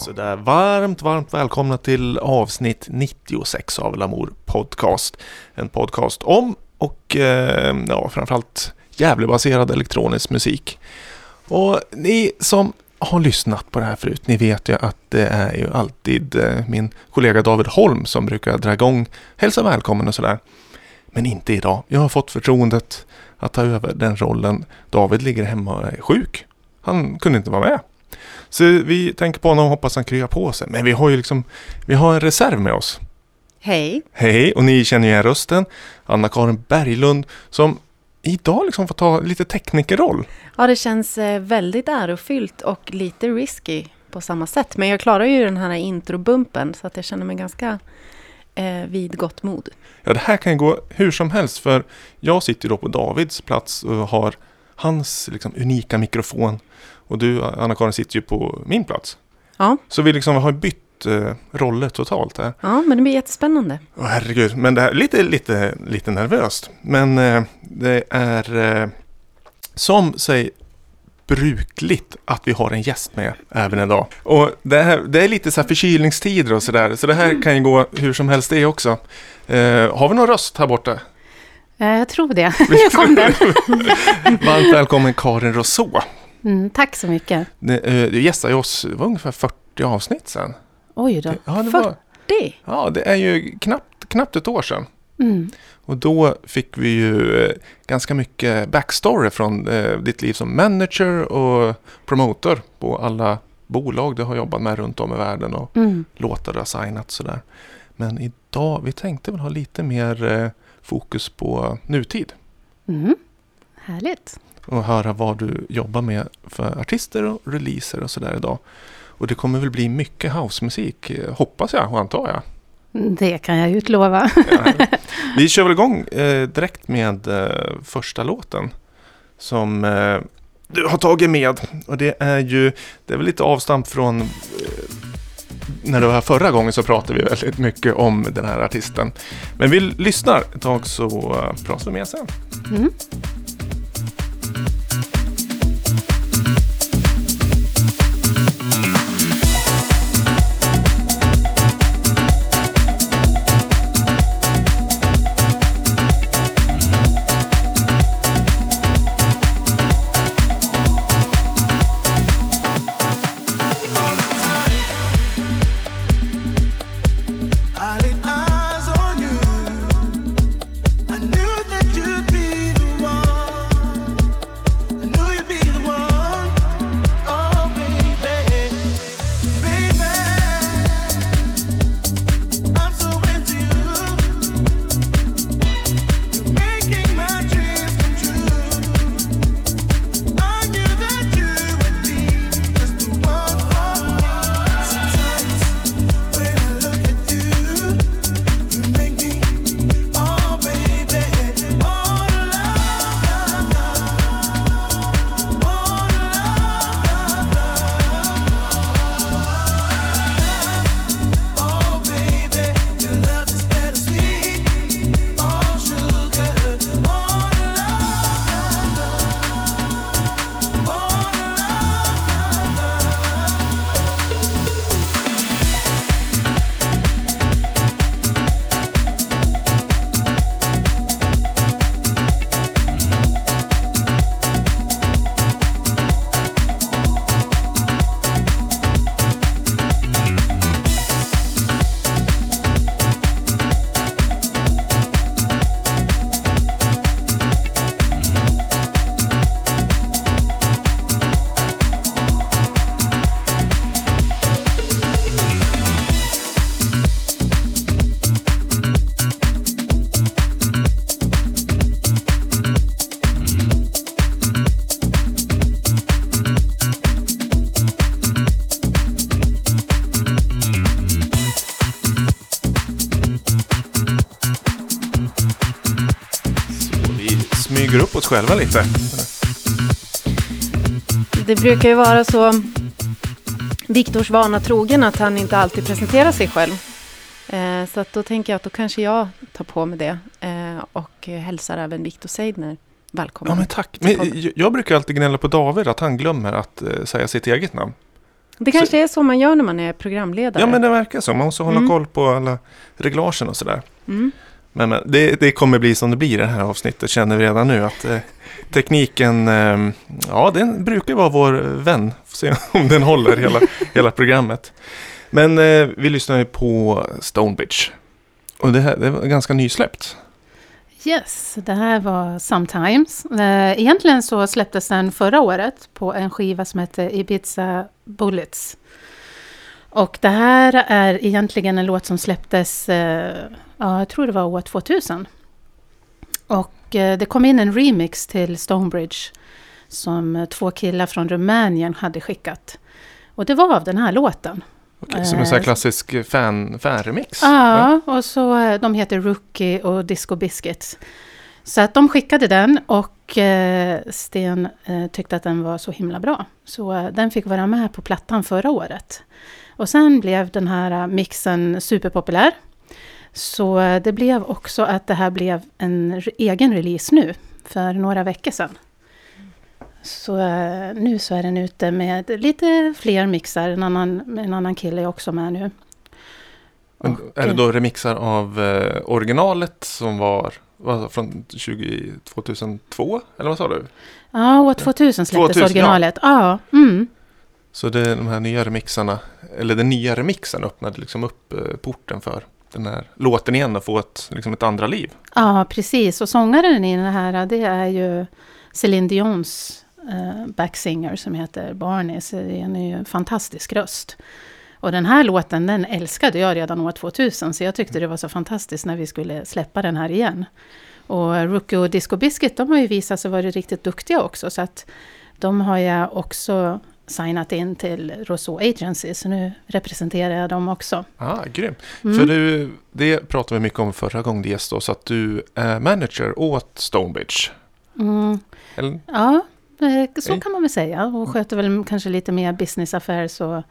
Sådär, varmt, varmt välkomna till avsnitt 96 av Lamour Podcast. En podcast om och eh, ja, framförallt Gävlebaserad elektronisk musik. Och ni som har lyssnat på det här förut, ni vet ju att det är ju alltid eh, min kollega David Holm som brukar dra igång Hälsa välkommen och sådär. Men inte idag. Jag har fått förtroendet att ta över den rollen. David ligger hemma och är sjuk. Han kunde inte vara med. Så vi tänker på honom och hoppas han kryar på sig. Men vi har ju liksom, vi har en reserv med oss. Hej. Hej, och ni känner ju igen rösten. Anna-Karin Berglund som idag liksom får ta lite teknikerroll. Ja, det känns eh, väldigt ärofyllt och lite risky på samma sätt. Men jag klarar ju den här introbumpen så att jag känner mig ganska eh, vid gott mod. Ja, det här kan ju gå hur som helst för jag sitter då på Davids plats och har hans liksom, unika mikrofon. Och du, Anna-Karin, sitter ju på min plats. Ja. Så vi liksom har bytt eh, roller totalt här. Ja, men det blir jättespännande. Åh herregud, men det här är lite, lite, lite nervöst. Men eh, det är eh, som sig brukligt att vi har en gäst med även idag. Och det, här, det är lite så här förkylningstider och sådär. Så det här kan ju gå hur som helst det också. Eh, har vi någon röst här borta? Eh, Jag tror det. Nu kom den. Varmt välkommen Karin Rousseau. Mm, tack så mycket. Eh, Du gästade oss, det var ungefär 40 avsnitt sedan. Oj då. Ja, det, var, 40? ja, det är ju knappt, knappt ett år sedan. Mm. Och då fick vi ju eh, ganska mycket backstory från eh, ditt liv som manager och promotor på alla bolag du har jobbat med runt om i världen och Mm. låtar du har signat sådär. Men idag, vi tänkte väl ha lite mer fokus på nutid Mm. Härligt. Och höra vad du jobbar med för artister och releaser och sådär idag. Och det kommer väl bli mycket housemusik, eh, hoppas jag och antar jag. Det kan jag utlova. Ja. Vi kör väl igång eh, direkt med eh, första låten som eh, du har tagit med. Och det är ju, det är väl lite avstamp från eh, när du var här förra gången så pratade vi väldigt mycket om den här artisten. Men vi lyssnar ett tag så eh, pratar vi mer sen. Mm. Själva lite. Det brukar ju vara så Viktors vana trogen att han inte alltid presenterar sig själv. Eh, så att då tänker jag att då kanske jag tar på mig det eh, och hälsar även Viktor Seidner välkommen. Ja men tack. Men jag- brukar alltid gnälla på David att han glömmer att eh, säga sitt eget namn. Det kanske är så man gör när man är programledare. Ja, men det verkar så. Man måste hålla Mm. koll på alla reglagen och sådär. mm. Men, men det, det kommer bli som det blir i det här avsnittet känner vi redan nu. att eh, Tekniken, eh, ja den brukar vara vår vän. Får se om den håller hela, hela programmet. Men eh, vi lyssnar ju på Stonebridge. Och det här det var ganska nysläppt. Yes, det här var Sometimes. Eh, egentligen så släpptes den förra året på en skiva som heter Ibiza Bullets. Och det här är egentligen en låt som släpptes, eh, jag tror det var år 2000. Och eh, det kom in en remix till Stonebridge som eh, två killar från Rumänien hade skickat. Och det var av den här låten. Okej, som en sån här Eh, klassisk fan, fan-remix. Ja, och så de heter Rookie och Disco Biscuits. Så att de skickade den och Sten tyckte att den var så himla bra. Så den fick vara med på plattan förra året. Och sen blev den här mixen superpopulär. Så eh, det blev också att det här blev en egen release nu, för några veckor sedan. Så eh, nu så är den ute med lite fler mixar, en annan, en annan kille är också med nu. Men är det eh, då remixar av originalet som var från 20, 2002? Eller vad sa du? Ja, år 2000 släpptes 2000, ja. originalet. Ja, mm. Så det är de här nya remixarna, eller den nya remixen öppnade liksom upp porten för den här låten igen och få ett, liksom ett andra liv. ja, precis. Och sångaren i den här, det är ju Céline Dions eh, backsinger som heter Barney. Så det är en ju fantastisk röst. Och den här låten, den älskade jag redan år 2000. Så jag tyckte det var så fantastiskt när vi skulle släppa den här igen. Och Rookie och Disco Biscuit, de har ju visat sig vara riktigt duktiga också. Så att de har jag också signat in till Rousseau Agency. Så nu representerar jag dem också. Ah, grymt. Mm. För du, det pratade vi mycket om förra gången du gästade oss, att du är manager åt Stonebridge. Mm. Eller, Ja, eh, så kan man väl säga. Och sköter väl kanske lite mer business affairs och,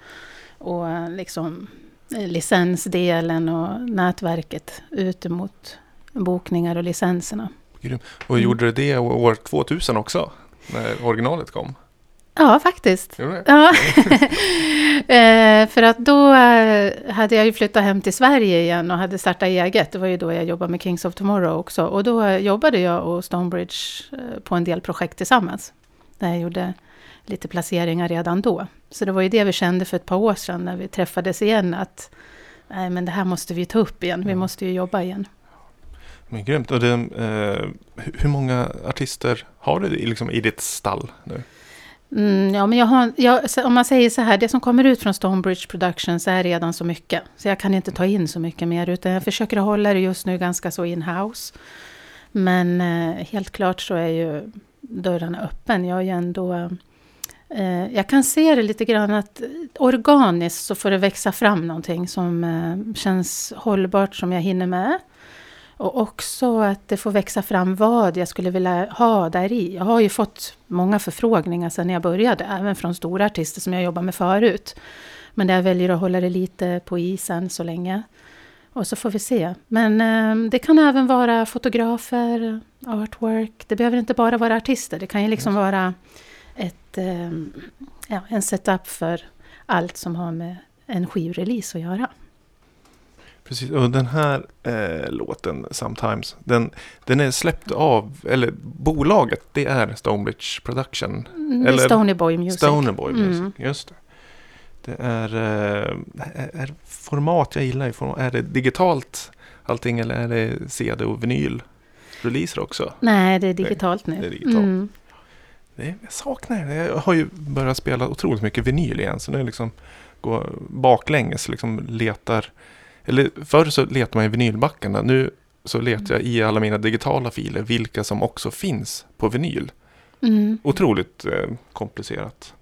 och liksom eh, licensdelen och nätverket ut mot bokningar och licenserna. och Mm. gjorde du det år 2000 också? När originalet kom? Ja, faktiskt. Ja. Eh, för att då eh, hade jag ju flyttat hem till Sverige igen och hade startat eget. Det var ju då jag jobbade med Kings of Tomorrow också. Och då jobbade jag och Stonebridge eh, på en del projekt tillsammans. Där jag gjorde lite placeringar redan då. Så det var ju det vi kände för ett par år sedan när vi träffades igen. Att nej, men det här måste vi ta upp igen. Vi Mm. måste ju jobba igen. Men grymt. Och det, eh, hu- hur många artister har du liksom, i ditt stall nu? Mm, ja, men jag har, jag, om man säger så här, det som kommer ut från Stonebridge Productions är redan så mycket. Så jag kan inte ta in så mycket mer, utan jag försöker hålla det just nu ganska så in-house. Men eh, helt klart så är ju dörrarna öppen. Jag är ju ändå... Eh, jag kan se det lite grann att organiskt så får det växa fram någonting som eh, känns hållbart som jag hinner med. Och också att det får växa fram vad jag skulle vilja ha där i. Jag har ju fått många förfrågningar sedan jag började, även från stora artister som jag jobbar med förut. Men där jag väljer att hålla det lite på isen så länge. Och så får vi se. Men eh, det kan även vara fotografer, artwork. Det behöver inte bara vara artister. Det kan ju liksom vara ett, eh, ja, en setup för allt som har med en skivrelease att göra. Precis, och den här eh, låten, Sometimes, den, den är släppt av, eller bolaget, det är Stonebridge Production. Mm, det Eller Stony Boy Music. Stoner Boy Music, Mm. just det. Det är, eh, är, är format jag gillar. Är det digitalt allting eller är det CD och vinyl? Releaser också? Nej, det är digitalt nu. det är digitalt. Mm. Det, jag saknar det. Jag har ju börjat spela otroligt mycket vinyl igen. Så nu liksom går baklänges, liksom letar. Eller förr så letade man i vinylbackarna. Nu så letar jag i alla mina digitala filer vilka som också finns på vinyl. Mm. Otroligt eh, komplicerat.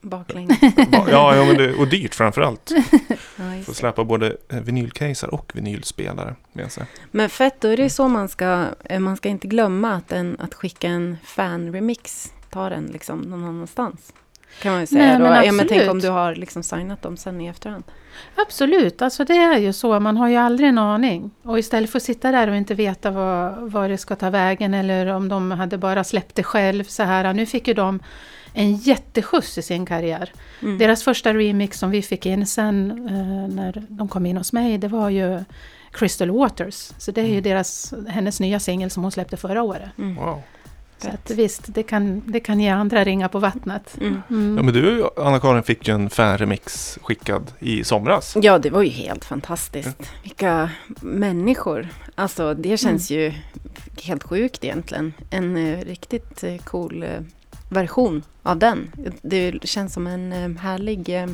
Baklänges. Ba- Ja, ja men det, och dyrt framför allt. Ja, just Få det. släppa både eh, vinylcaser och vinylspelare med sig. Men fett, då är det så man ska, eh, man ska inte glömma att, en, att skicka en fan-remix, ta den liksom någon annanstans. Kan man ju säga. Nej, då. men ja, men tänk om du har liksom signat dem sen i efterhand. Absolut, alltså det är ju så. Man har ju aldrig en aning. Och istället för att sitta där och inte veta vad, vad det ska ta vägen eller om de hade bara släppt det själv så här. Nu fick ju de en jätteskjuts i sin karriär. Mm. Deras första remix som vi fick in sen eh, när de kom in hos mig, det var ju Crystal Waters. Så det är ju deras, hennes nya singel som hon släppte förra året. Mm. Wow. Så att visst, det kan, det kan ge andra ringar på vattnet. Mm. Mm. Ja, men du, Anna-Karin, fick ju en fan-remix skickad i somras. Ja, det var ju helt fantastiskt. Vilka människor. Alltså, det känns ju helt sjukt egentligen. En eh, riktigt eh, cool eh, version av den. Det känns som en härlig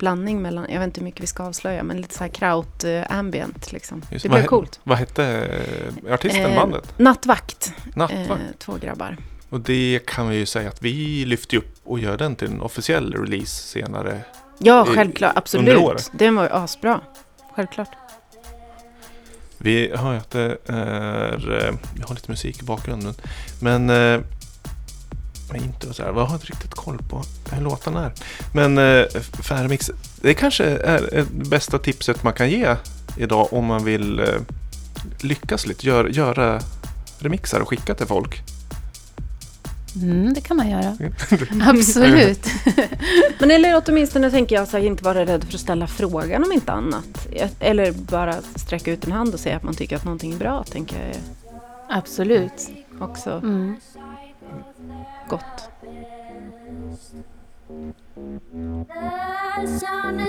blandning mellan, jag vet inte hur mycket vi ska avslöja, men lite så här kraut eh, ambient liksom. Just det blev coolt. Vad hette eh, artisten, Eh, bandet? Nattvakt, eh, Nattvakt. två grabbar. Och det kan vi ju säga att vi lyfter upp och gör den till en officiell release senare. Ja, i- självklart, absolut. Den var ju asbra. Självklart. Vi hör ju att det är... eh, Vi har lite musik i bakgrunden. Men... eh, inte så här, vad har inte riktigt koll på hur låtarna är. Men eh, Fairmix, det kanske är det bästa tipset man kan ge idag om man vill eh, lyckas lite. Gör, göra remixar och skicka till folk. Mm, det kan man göra. Absolut. Men eller åtminstone tänker jag så här, inte vara rädd för att ställa frågan om inte annat. Eller bara sträcka ut en hand och säga att man tycker att någonting är bra, tänker jag Absolut. också Mm gott. The sound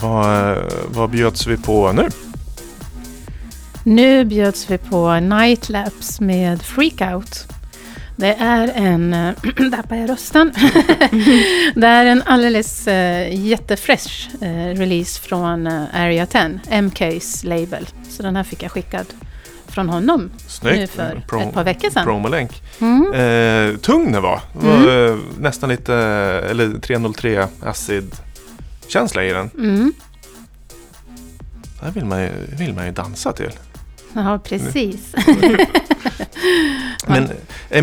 Vad, vad bjöds vi på nu? Nu bjöds vi på Nightlapse med Freakout. Det är en... Där tappade jag rösten. det är en alldeles uh, jättefresh eh, release från eh, Area 10, MKs label. Så den här fick jag skickad från honom nu Snyggt. för Pro- ett par veckor sedan. Promolänk. Mm. Eh, tung den var. Det var eh, nästan lite, eller 303 acid-känsla i den. Mm. Det här vill man, ju, vill man ju dansa till. Ja, precis. Men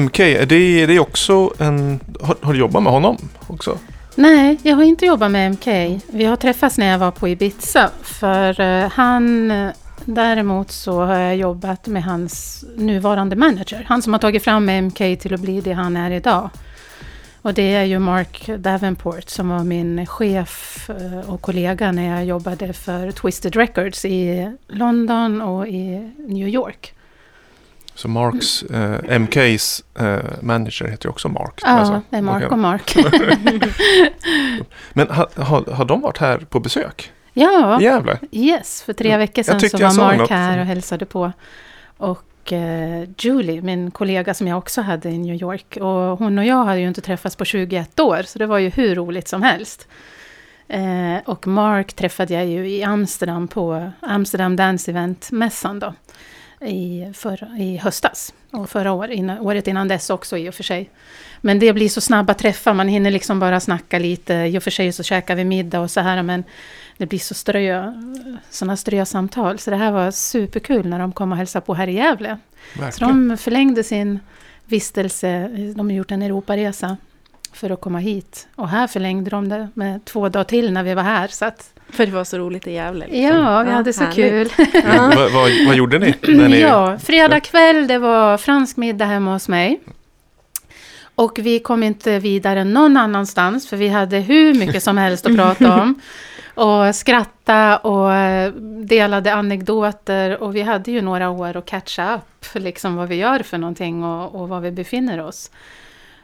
MK, är det, är det också en... Har, har du jobbat med honom också? Nej, jag har inte jobbat med MK. Vi har träffats när jag var på Ibiza. För eh, han... eh, Däremot så har jag jobbat med hans nuvarande manager. Han som har tagit fram MK till att bli det han är idag. Och det är ju Mark Davenport som var min chef eh, och kollega när jag jobbade för Twisted Records i London och i New York. Så Marks, eh, MKs eh, manager heter ju också Mark. Ja, alltså. det är Mark och Mark. Men ha, ha, har de varit här på besök? ja, Jävlar. Yes, för tre veckor Jag sedan så var Mark något. här och hälsade på. Och Eh, Julie, min kollega som jag också hade i New York. Och hon och jag hade ju inte träffats på 21 år, så det var ju hur roligt som helst. Eh, och Mark träffade jag ju i Amsterdam på Amsterdam Dance Event-mässan då. I, för, I höstas. Och förra år, innan, året innan dess också i och för sig. Men det blir så snabba träffar, man hinner liksom bara snacka lite. I och för sig så käkar vi middag och så här, men det blir så strö, sådana strösamtal. Så det här var superkul när de kom och hälsade på här i Gävle. Så Verkligen. de förlängde sin vistelse, de har gjort en Europaresa för att komma hit. Och här förlängde de det med två dagar till när vi var här. Så att, För det var så roligt i Gävle. liksom. ja, vi Ja, hade så härligt. kul. vad, vad, vad gjorde ni? Ni Ja, fredag kväll det var fransk middag hemma hos mig. Och vi kom inte vidare någon annanstans för vi hade hur mycket som helst att prata om. Och skratta och delade anekdoter och vi hade ju några år att catcha upp, liksom vad vi gör för någonting och, och var vi befinner oss.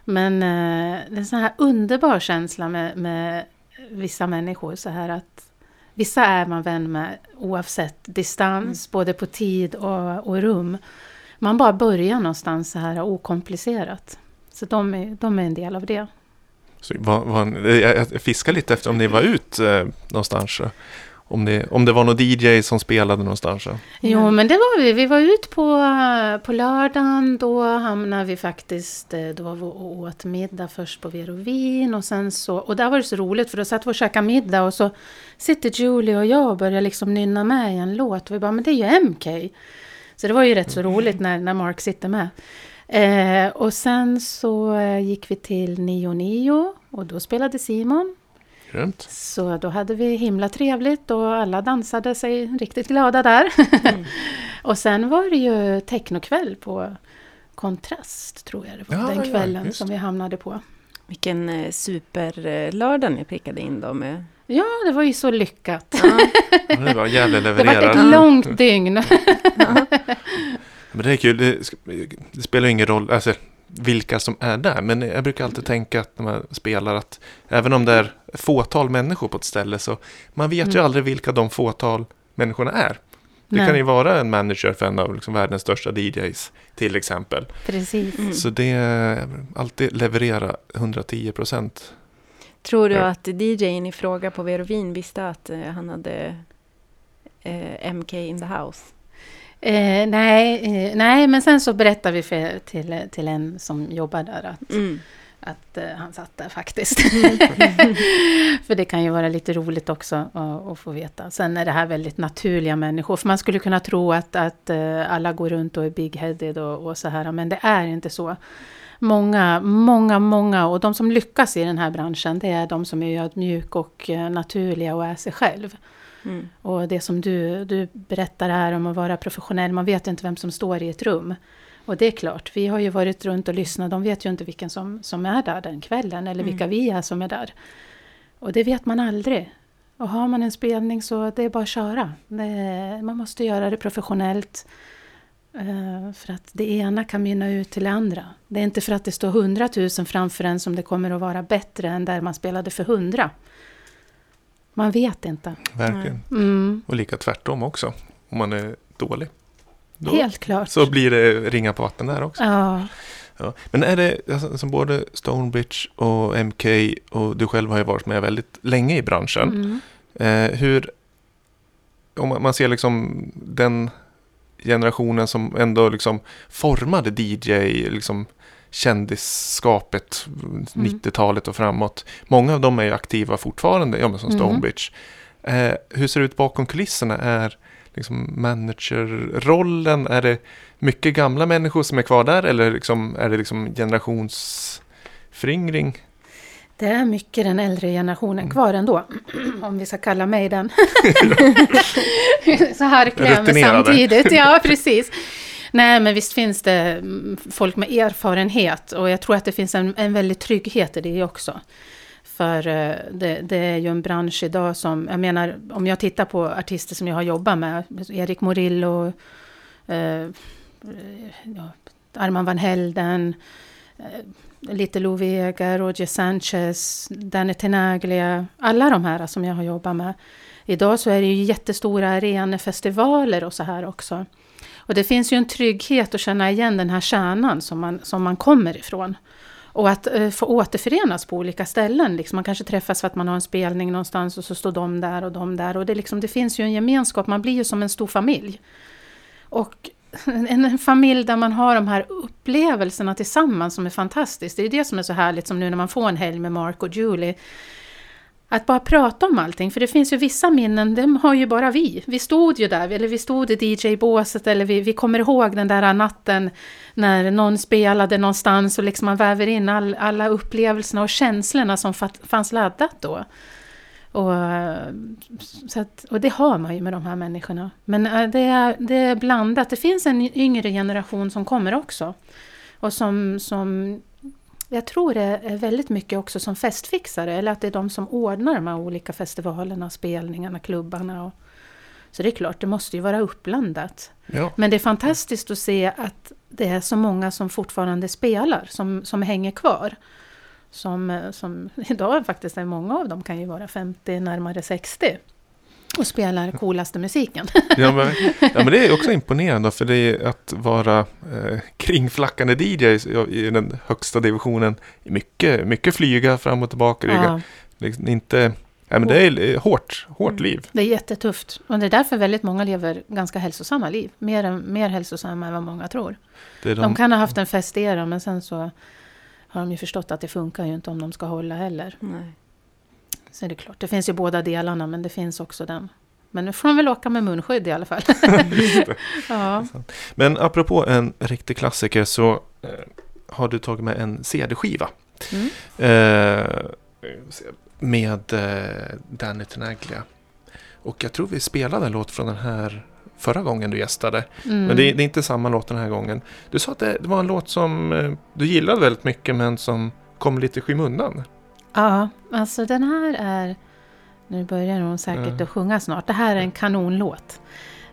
Men eh, det är en sån här underbar känsla med, med vissa människor så här att vissa är man vän med oavsett distans, både på tid och, och rum. Man bara börjar någonstans så här okomplicerat. Så de är, de är en del av det. Så, vad, jag, jag fiskar lite efter om ni var ut eh, någonstans. eh, Om det, om det var någon DJ som spelade någonstans. eh. Jo, men det var vi. Vi var ut på, på lördagen. Då hamnade vi faktiskt... eh, Då var vi och åt middag först på Verovin. Och sen så... Och där var det så roligt för då satt vi och käkade middag och så sitter Julie och jag och börjar liksom nynna med i en låt. Och vi bara, men det är ju MK. Så det var ju rätt så roligt när, när Mark sitter med. Eh, och sen så eh, gick vi till Nio Nio och då spelade Simon. Grymt. Så då hade vi himla trevligt och alla dansade sig riktigt glada där. och sen var det ju technokväll på Kontrast, tror jag det var, Ja, den ja, kvällen just som vi hamnade på. Vilken eh, superlördag ni prickade in då med. Ja, det var ju så lyckat. Ja, Det var Gävle Det var levererar. ett långt dygn. Men det är kul. Det, det spelar ju ingen roll alltså, vilka som är där. Men jag brukar alltid tänka att när man spelar att även om det är fåtal människor på ett ställe så man vet ju Mm. aldrig vilka de fåtal människorna är. Det Nej. kan ju vara en manager för en av liksom världens största DJs till exempel. Precis. Mm. Så det är alltid leverera 110 procent. Tror du Ja. att DJn i fråga på Verovin visste att eh, han hade eh, MK in the house? Eh, nej, eh, nej, men sen så berättade vi för, till, till en som jobbar där att, Mm. att eh, han satt där faktiskt. för det kan ju vara lite roligt också att, få veta. Sen är det här väldigt naturliga människor. För man skulle kunna tro att, att eh, alla går runt och är big-headed och, och så här. Men det är inte så. Många, många, många. Och de som lyckas i den här branschen, det är de som är ödmjuk och eh, naturliga och är sig själv. Mm. Och det som du, du berättar här om att vara professionell, man vet inte vem som står i ett rum. Och det är klart, vi har ju varit runt och lyssnat, de vet ju inte vilken som, som är där den kvällen, eller vilka vi är som är där. Och det vet man aldrig. Och har man en spelning så det är bara att köra. Det, man måste göra det professionellt. eh, För att det ena kan mynna ut till det andra. Det är inte för att det står hundratusen framför en som det kommer att vara bättre än där man spelade för hundra. Man vet inte. Verkligen. Mm, Och lika tvärtom också. Om man är dålig. Då, helt klart. så blir det ringa på vatten där också. Ja, Ja. Men är det, alltså, som både Stonebridge och MK och du själv har ju varit med väldigt länge i branschen. mm. Eh, hur, om man- man ser liksom den generationen som ändå liksom formade DJ, liksom kändisskapet, Mm. 90-talet och framåt. Många av dem är ju aktiva fortfarande, ja, men som Mm. Stonebridge. Eh, hur ser det ut bakom kulisserna? Är liksom managerrollen, är det mycket gamla människor som är kvar där eller liksom, är det liksom generationsföryngring? Det är mycket den äldre generationen kvar ändå. Om vi ska kalla mig den. Så här klämmer Rutinerade. samtidigt. Ja, precis. Nej, men visst finns det mm, folk med erfarenhet. Och jag tror att det finns en, en väldig trygghet i det också. För eh, det, det är ju en bransch idag som, jag menar, om jag tittar på artister som jag har jobbat med, Erik Morillo, eh, ja, Arman van Helden, eh, lite Lou Vega, Roger Sanchez, Danny Tenaglia, alla de här som jag har jobbat med. Idag så är det ju jättestora arenafestivaler och så här också. Och det finns ju en trygghet att känna igen den här kärnan som man, som man kommer ifrån. Och att eh, få återförenas på olika ställen. Liksom man kanske träffas för att man har en spelning någonstans och så står de där och de där. Och det, liksom, det finns ju en gemenskap, man blir ju som en stor familj. Och en, en familj där man har de här upplevelserna tillsammans som är fantastiskt. Det är det som är så härligt som nu när man får en helg med Mark och Julie. Att bara prata om allting, för det finns ju vissa minnen, de har ju bara vi. Vi stod ju där, eller vi stod i DJ-båset, eller vi, vi kommer ihåg den där natten när någon spelade någonstans och liksom man väver in all, alla upplevelserna och känslorna som fanns laddat då. Och, så att, och det har man ju med de här människorna. Men äh, det är, det är blandat. Det finns en yngre generation som kommer också. Och som, som jag tror det är väldigt mycket också som festfixare. Eller att det är de som ordnar de här olika festivalerna, spelningarna, klubbarna. Och, så det är klart, det måste ju vara uppblandat. Ja. Men det är fantastiskt att se att det är så många som fortfarande spelar, som, som hänger kvar. Som, eh, som idag faktiskt är många av dem kan ju vara 50, närmare 60. Och spelar coolaste musiken. Ja men, ja, men det är också imponerande för det är att vara eh, kringflackande DJ i, i den högsta divisionen. Mycket, mycket flyga fram och tillbaka. Det är Ja, liksom inte, ja, men det är hårt, hårt Mm. liv. det är jättetufft. Och det är därför väldigt många lever ganska hälsosamma liv. Mer, än, mer hälsosamma än vad många tror. De de, kan ha haft en festera men sen så har de ju förstått att det funkar ju inte om de ska hålla heller. Nej. Så är det klart, det finns ju båda delarna men det finns också den. Men nu får de väl åka med munskydd i alla fall. ja. Men apropå en riktig klassiker så eh, har du tagit med en CD-skiva. Mm. Eh, med eh, Danny Tenaglia. Och jag tror vi spelade en låt från den här förra gången du gästade. Mm. Men det, det är inte samma låt den här gången. Du sa att det, det var en låt som eh, du gillade väldigt mycket men som kom lite i skymundan. Ja, alltså den här är... Nu börjar hon säkert Mm. att sjunga snart. Det här är en kanonlåt.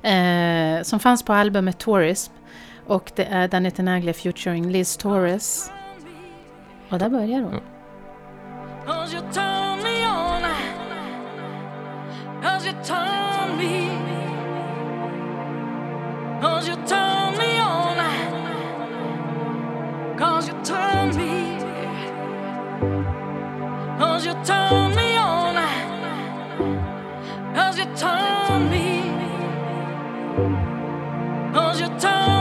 Eh, som fanns på albumet Tourism. Och det är Danny Tenaglia featuring Liz Torres. Och där börjar hon. Ja. Cause you turn me on. Cause you turn me. Cause you turn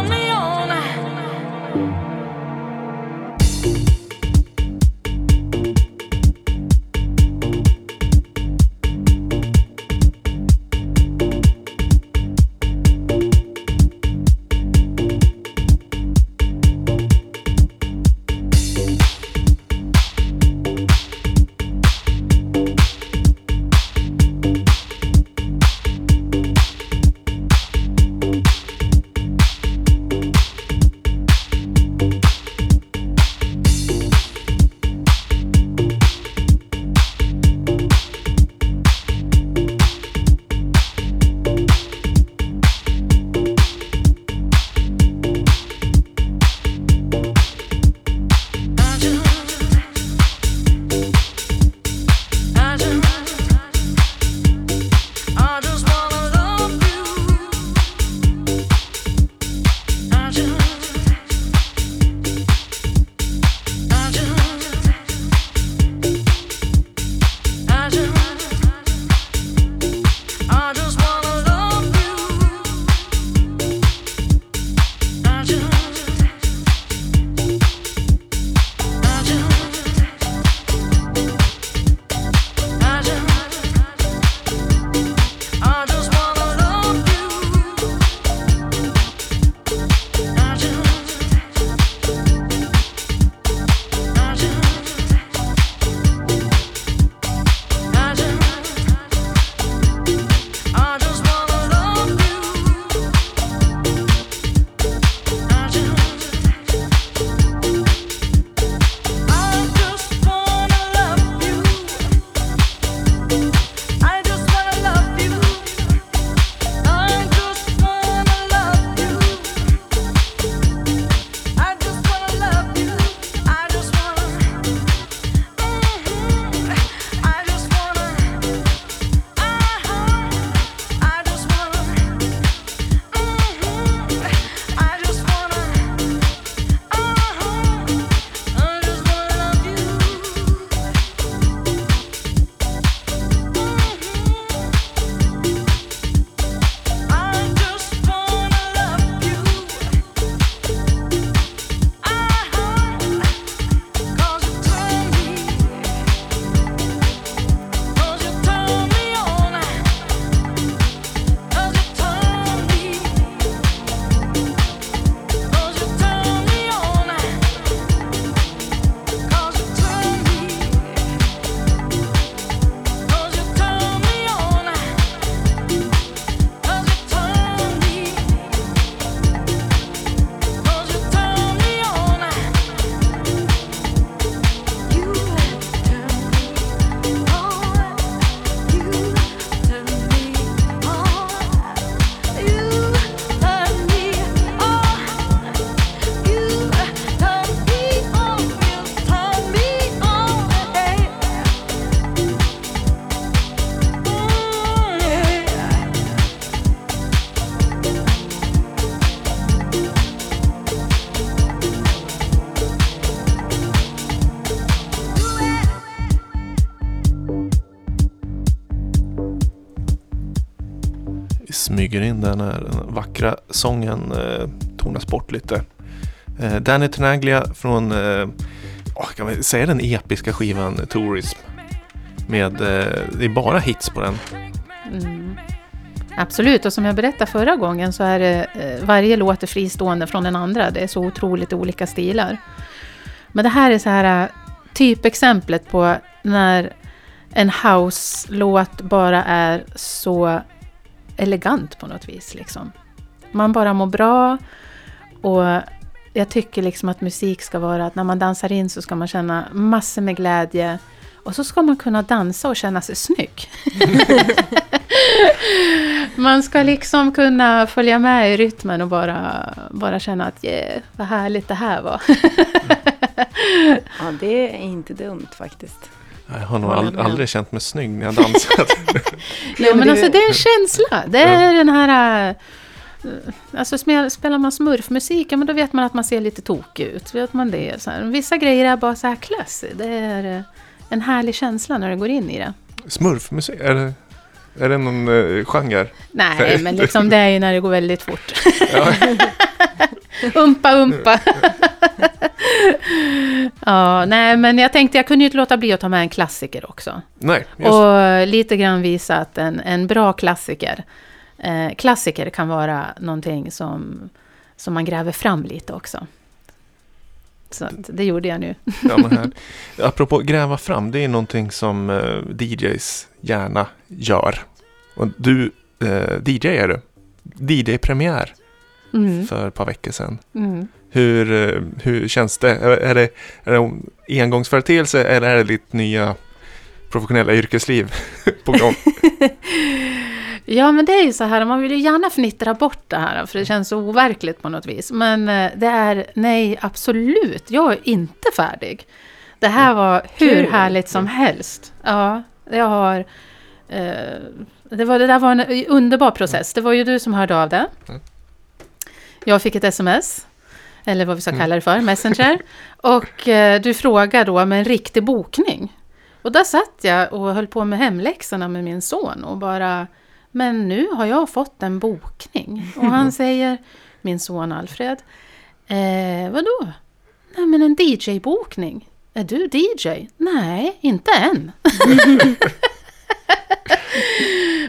smyger in där när den vackra sången eh, tonas bort lite. Eh, Danny Tenaglia från, eh, kan man säga den episka skivan Tourism? Med, eh, det är bara hits på den. Mm. Absolut, och som jag berättade förra gången så är det eh, varje låt är fristående från den andra. Det är så otroligt olika stilar. Men det här är så här eh, typexemplet på när en house-låt bara är så elegant på något vis. Liksom. Man bara mår bra och jag tycker liksom att musik ska vara att när man dansar in så ska man känna massor med glädje och så ska man kunna dansa och känna sig snygg. man ska liksom kunna följa med i rytmen och bara, bara känna att yeah, vad härligt det här var. Ja, det är inte dumt faktiskt. Jag har nog Håller ald- med. aldrig känt mig snygg när jag dansat. Jo, men alltså det är en känsla. Det är den här... eh, Alltså spel- spelar man smurfmusik, ja, men då vet man att man ser lite tokig ut. Vet man det? Så här, vissa grejer är bara så här classy. Det är eh, en härlig känsla när du går in i det. Smurfmusik, är det, är det någon eh, genre? Nej, men liksom det är ju när det går väldigt fort. Ja. umpa, umpa. ja, nej, men jag tänkte jag kunde ju inte låta bli att ta med en klassiker också. Nej, just Och lite grann visa att en, en bra klassiker, eh, klassiker kan vara någonting som, som man gräver fram lite också. Så det gjorde jag nu. Ja, men här. Apropå gräva fram, det är någonting som eh, DJs gärna gör. Och du, eh, DJ är du. DJ-premiär Mm, för ett par veckor sedan. mm. Hur, eh, hur känns det? Är är det, är det en engångsföreteelse eller är det ditt nya professionella yrkesliv på gång? Ja, men det är ju så här, man vill ju gärna fnittra bort det här, för det känns så overkligt på något vis. Men eh, det är, nej, absolut, jag är inte färdig. Det här var hur härligt som helst. Ja, jag har... Eh, det, var, det där var en underbar process. Det var ju du som hörde av det. Mm. Jag fick ett sms, eller vad vi ska Mm. kalla det för, Messenger. Och eh, du frågade då med en riktig bokning. Och där satt jag och höll på med hemläxorna med min son och bara Men nu har jag fått en bokning. Och han säger Min son Alfred eh, Vadå? Nej men en DJ-bokning. Är du DJ? Nej, inte än.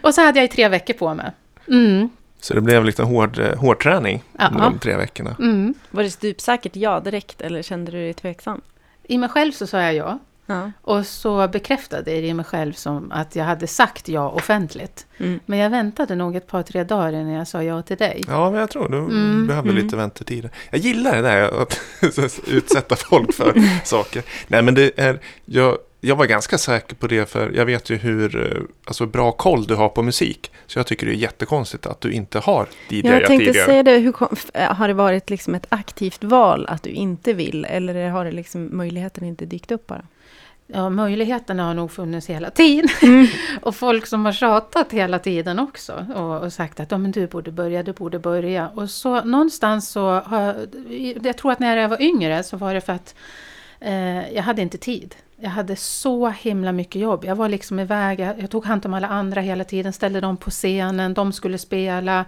och så hade jag i tre veckor på mig. Mm, Så det blev lite hård, eh, hård träning Ja. under de tre veckorna. mm. Var det stupsäkert ja direkt eller kände du dig tveksam? I mig själv så sa jag ja. Ja. Och så bekräftade det i mig själv som att jag hade sagt ja offentligt. Mm. Men jag väntade nog ett par, tre dagar innan jag sa ja till dig. Ja, men jag tror du Mm, behöver mm. lite väntetid. Jag gillar det där att utsätta folk för saker. Nej, men det är, jag, jag var ganska säker på det för jag vet ju hur eh, alltså, bra koll du har på musik. Så jag tycker det är jättekonstigt att du inte har DJat Jag tänkte tidigare. säga det, hur f- har det varit liksom ett aktivt val att du inte vill? Eller har det liksom möjligheten inte dykt upp bara? Ja, möjligheterna har nog funnits hela tiden. och folk som har tjatat hela tiden också. Och, och sagt att ja, men du borde börja, du borde börja. Och så någonstans så har jag tror att när jag var yngre så var det för att eh, jag hade inte tid. Jag hade så himla mycket jobb. Jag var liksom iväg, jag, jag tog hand om alla andra hela tiden, ställde dem på scenen, de skulle spela.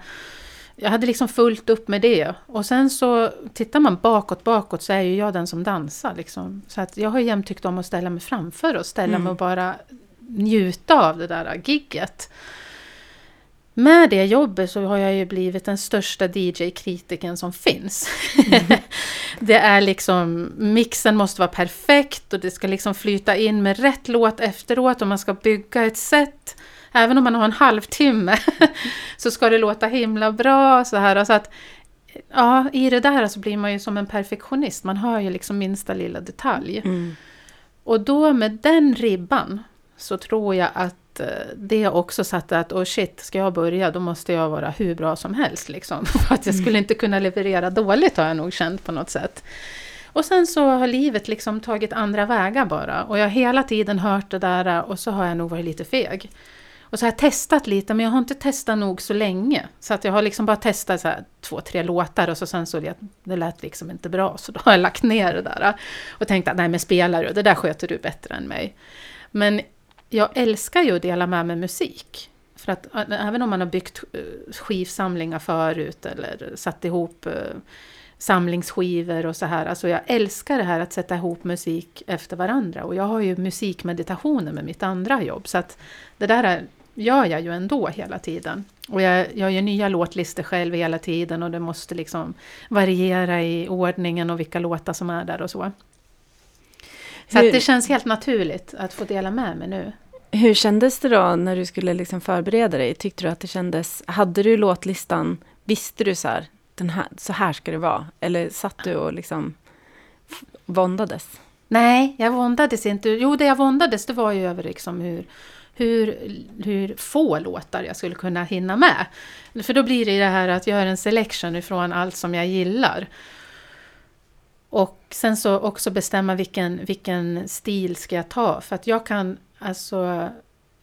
Jag hade liksom fullt upp med det. Och sen så tittar man bakåt, bakåt så är ju jag den som dansar. Liksom. Så att jag har jämt tyckt om att ställa mig framför och ställa Mm. mig och bara njuta av det där gigget. Med det jobbet så har jag ju blivit den största DJ-kritiken som finns. det är liksom, mixen måste vara perfekt och det ska liksom flyta in med rätt låt efteråt och man ska bygga ett set. Även om man har en halvtimme så ska det låta himla bra. Så här. Så att, ja, I det där så blir man ju som en perfektionist. Man hör ju liksom minsta lilla detalj. Mm. Och då med den ribban så tror jag att eh, det också satte att, oh shit, ska jag börja då måste jag vara hur bra som helst. Liksom. För att jag skulle inte kunna leverera dåligt har jag nog känt på något sätt. Och sen så har livet liksom tagit andra vägar bara. Och jag har hela tiden hört det där och så har jag nog varit lite feg. Och så har jag testat lite, men jag har inte testat nog så länge. Så att jag har liksom bara testat så här två, tre låtar och så sen så det, det lät liksom inte bra. Så då har jag lagt ner det där. Och tänkt att nej men spelar du, det där sköter du bättre än mig. Men jag älskar ju att dela med mig musik. För att även om man har byggt eh, skivsamlingar förut eller satt ihop eh, samlingsskivor och så här. Alltså jag älskar det här att sätta ihop musik efter varandra. Och jag har ju musikmeditationer med mitt andra jobb. Så att det där är, gör jag ju ändå hela tiden. Och jag, jag gör nya låtlistor själv hela tiden och det måste liksom variera i ordningen och vilka låtar som är där och så. Så det känns helt naturligt att få dela med mig nu. Hur kändes det då när du skulle liksom förbereda dig? Tyckte du att det kändes... Hade du låtlistan? Visste du så här, den här, så här ska det vara? Eller satt du och liksom våndades? Nej, jag våndades inte. Jo, det jag våndades det var ju över liksom hur, hur, hur få låtar jag skulle kunna hinna med. För då blir det ju det här att göra en selection ifrån allt som jag gillar. Och sen så också bestämma vilken, vilken stil ska jag ta. För att jag kan alltså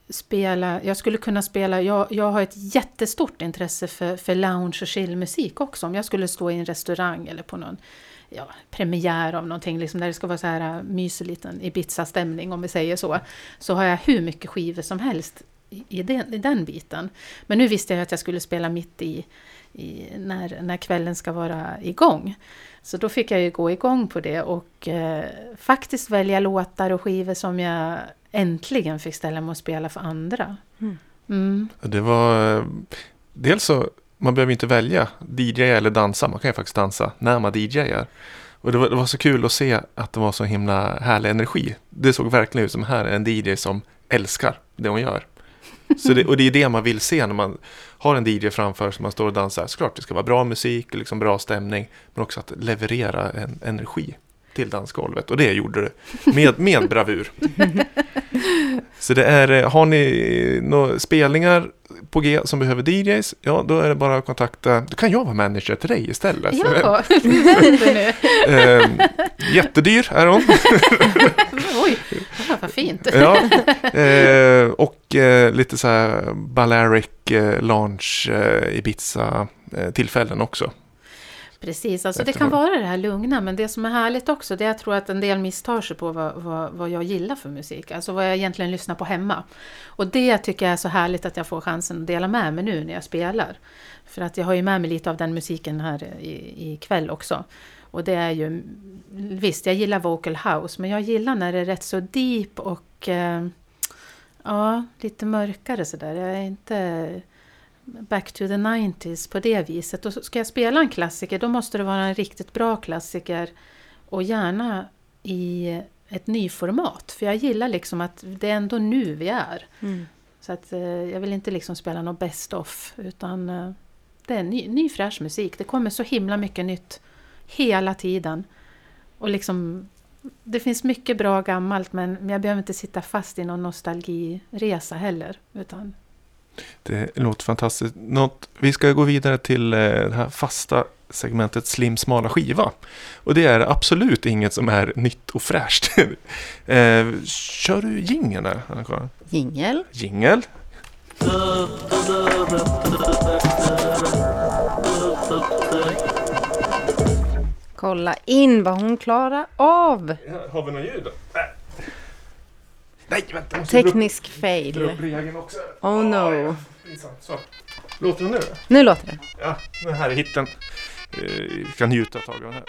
spela, jag skulle kunna spela, jag, jag har ett jättestort intresse för, för lounge och chillmusik också. Om jag skulle stå i en restaurang eller på någon ja, premiär av någonting, liksom där det ska vara så här äh, mysig liten Ibiza-stämning om vi säger så, så har jag hur mycket skivor som helst i, i, den, i den biten. Men nu visste jag att jag skulle spela mitt i, i när, när kvällen ska vara igång. Så då fick jag ju gå igång på det och eh, faktiskt välja låtar och skivor som jag äntligen fick ställa mig och spela för andra. Mm. Mm. Det var... eh, Dels så, man behöver inte välja DJ eller dansa. Man kan ju faktiskt dansa när man DJar. Och det var, det var så kul att se att det var så himla härlig energi. Det såg verkligen ut som här är en DJ som älskar det hon gör. Så det, och det är det man vill se när man har en DJ framför sig, man står och dansar. Såklart, det ska vara bra musik, liksom bra stämning, men också att leverera en energi till dansgolvet. Och det gjorde det med, med bravur. Så det är, eh, har ni några spelningar på G som behöver DJs, ja då är det bara att kontakta, då kan jag vara manager till dig istället. Ja, vänta nu. Eh, jättedyr är hon. Oj, vad fint. Ja. Eh, och eh, lite så här Balearic eh, Launch eh, Ibiza eh, tillfällen också. Precis, alltså det kan vara det här lugna, men det som är härligt också, det är jag tror att en del misstar sig på vad, vad, vad jag gillar för musik, alltså vad jag egentligen lyssnar på hemma. Och det tycker jag är så härligt att jag får chansen att dela med mig nu när jag spelar. För att jag har ju med mig lite av den musiken här i, i kväll också. Och det är ju, visst jag gillar vocal house, men jag gillar när det är rätt så deep och eh, ja, lite mörkare sådär. Jag är inte back to the 90s på det viset. Och ska jag spela en klassiker då måste det vara en riktigt bra klassiker och gärna i ett nyformat. För jag gillar liksom att det är ändå nu vi är. Mm. Så att eh, jag vill inte liksom spela något best of utan eh, det är ny, ny fräsch musik. Det kommer så himla mycket nytt hela tiden. Och liksom det finns mycket bra gammalt men men jag behöver inte sitta fast i någon nostalgiresa heller. Utan Det låter fantastiskt. Något, vi ska gå vidare till eh, det här fasta segmentet Slim smala skiva. Och det är absolut inget som är nytt och fräscht. eh, kör du jingeln där, Anna-Karin? Jingel. Jingel. Kolla in vad hon klarar av. Har vi något ljud då? Nej, vänta. måste upp- Teknisk dra fail. upp regeln också. Oh no. ja. Pinsamt. Så. Låter det nu? Nu låter det. Ja, den här är hitten. Eh, Vi kan njuta ett tag av den här.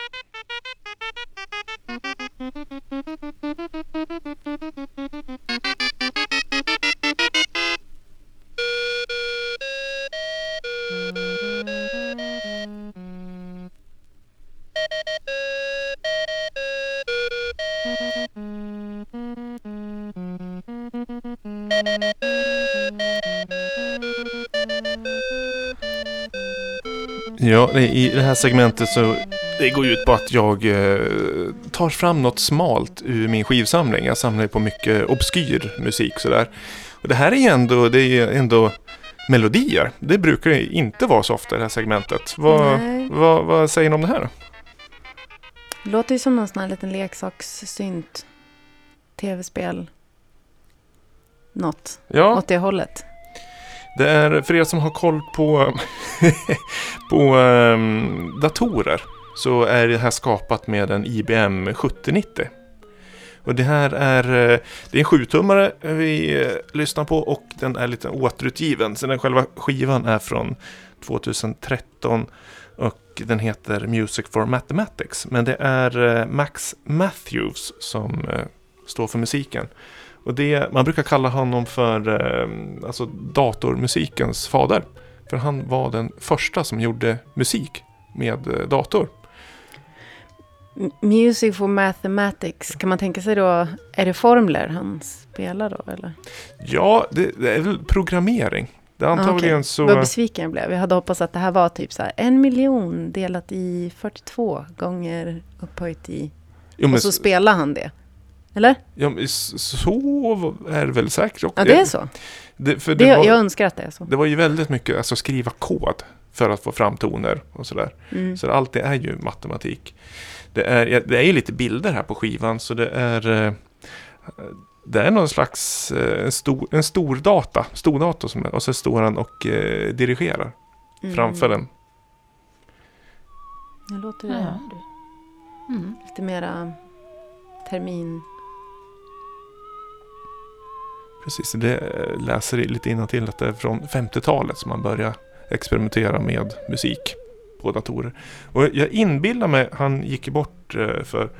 Ja, det- i det här segmentet så det går ut på att jag eh, tar fram något smalt ur min skivsamling. Jag samlar ju på mycket obskyr musik sådär. Och det här är ju ändå, det är ändå melodier. Det brukar ju inte vara så ofta i det här segmentet. Vad, vad, vad säger ni om det här då? Låter ju som någon sån här liten leksakssynt. Tv-spel. Något Ja, åt det hållet det är för er som har koll på, på um, datorer så är det här skapat med en IBM 7090. Och det här är, eh, det är en sjutummare vi eh, lyssnar på och den är lite återutgiven. Så den själva skivan är från 2013 och den heter Music for Mathematics. Men det är eh, Max Matthews som står för musiken. Och det, man brukar kalla honom för eh, alltså datormusikens fader. För han var den första som gjorde musik med eh, dator. Music for Mathematics, kan man tänka sig då, är det formler han spelar då eller? Ja, det, det är väl programmering. Det är antagligen Ah, okej. så... Vad besviken jag blev. Jag hade hoppats att det här var typ så här en miljon delat i 42 gånger upphöjt i... Jo, men Och så spelar han det. Eller? ja, så är det väl säkert. Ja, det är så. Det, för Det, det, var, jag önskar att det är så. det var ju väldigt mycket alltså skriva kod för att få fram toner och sådär. Mm. Så allt det är ju matematik. Det är, det är ju lite bilder här på skivan så det är eh, det är någon slags eh, en stor, en stor data, stor dator som, och så står han och eh, dirigerar Mm. framför den. Nu låter det. Mm. lite mera termin... Precis, det läser lite till att det är från 50-talet som man börjar experimentera med musik på datorer. Och jag inbillar mig, han gick ju bort eh, för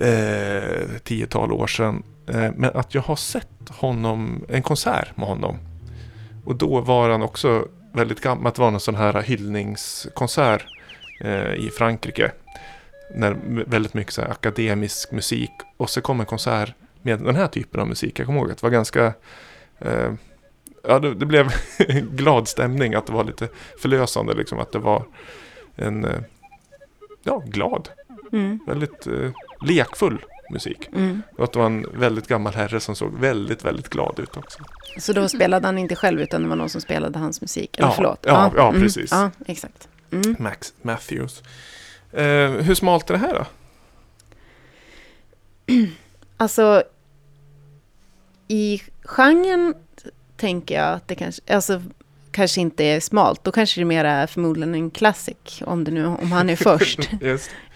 eh, tiotal år sedan, eh, men att jag har sett honom, en konsert med honom. Och då var han också väldigt gammal, det var någon sån här hyllningskonsert eh, i Frankrike. När väldigt mycket så här akademisk musik och så kom en konsert med den här typen av musik. Jag kommer ihåg att det var ganska eh, Ja, det, det blev glad stämning att det var lite förlösande liksom att det var en eh, ja, glad, Mm. väldigt eh, lekfull musik. Mm. Och att det var en väldigt gammal herre som såg väldigt, väldigt glad ut också. Så då spelade han inte själv utan det var någon som spelade hans musik? Eller Ja, förlåt? ja, ja, mm. precis. Ja, exakt. Mm. Max Matthews. Eh, hur smalt är det här då? Alltså, i genren tänker jag att det kanske, alltså, kanske inte är smalt. Då kanske det mer är förmodligen en classic, om, det nu, om han är först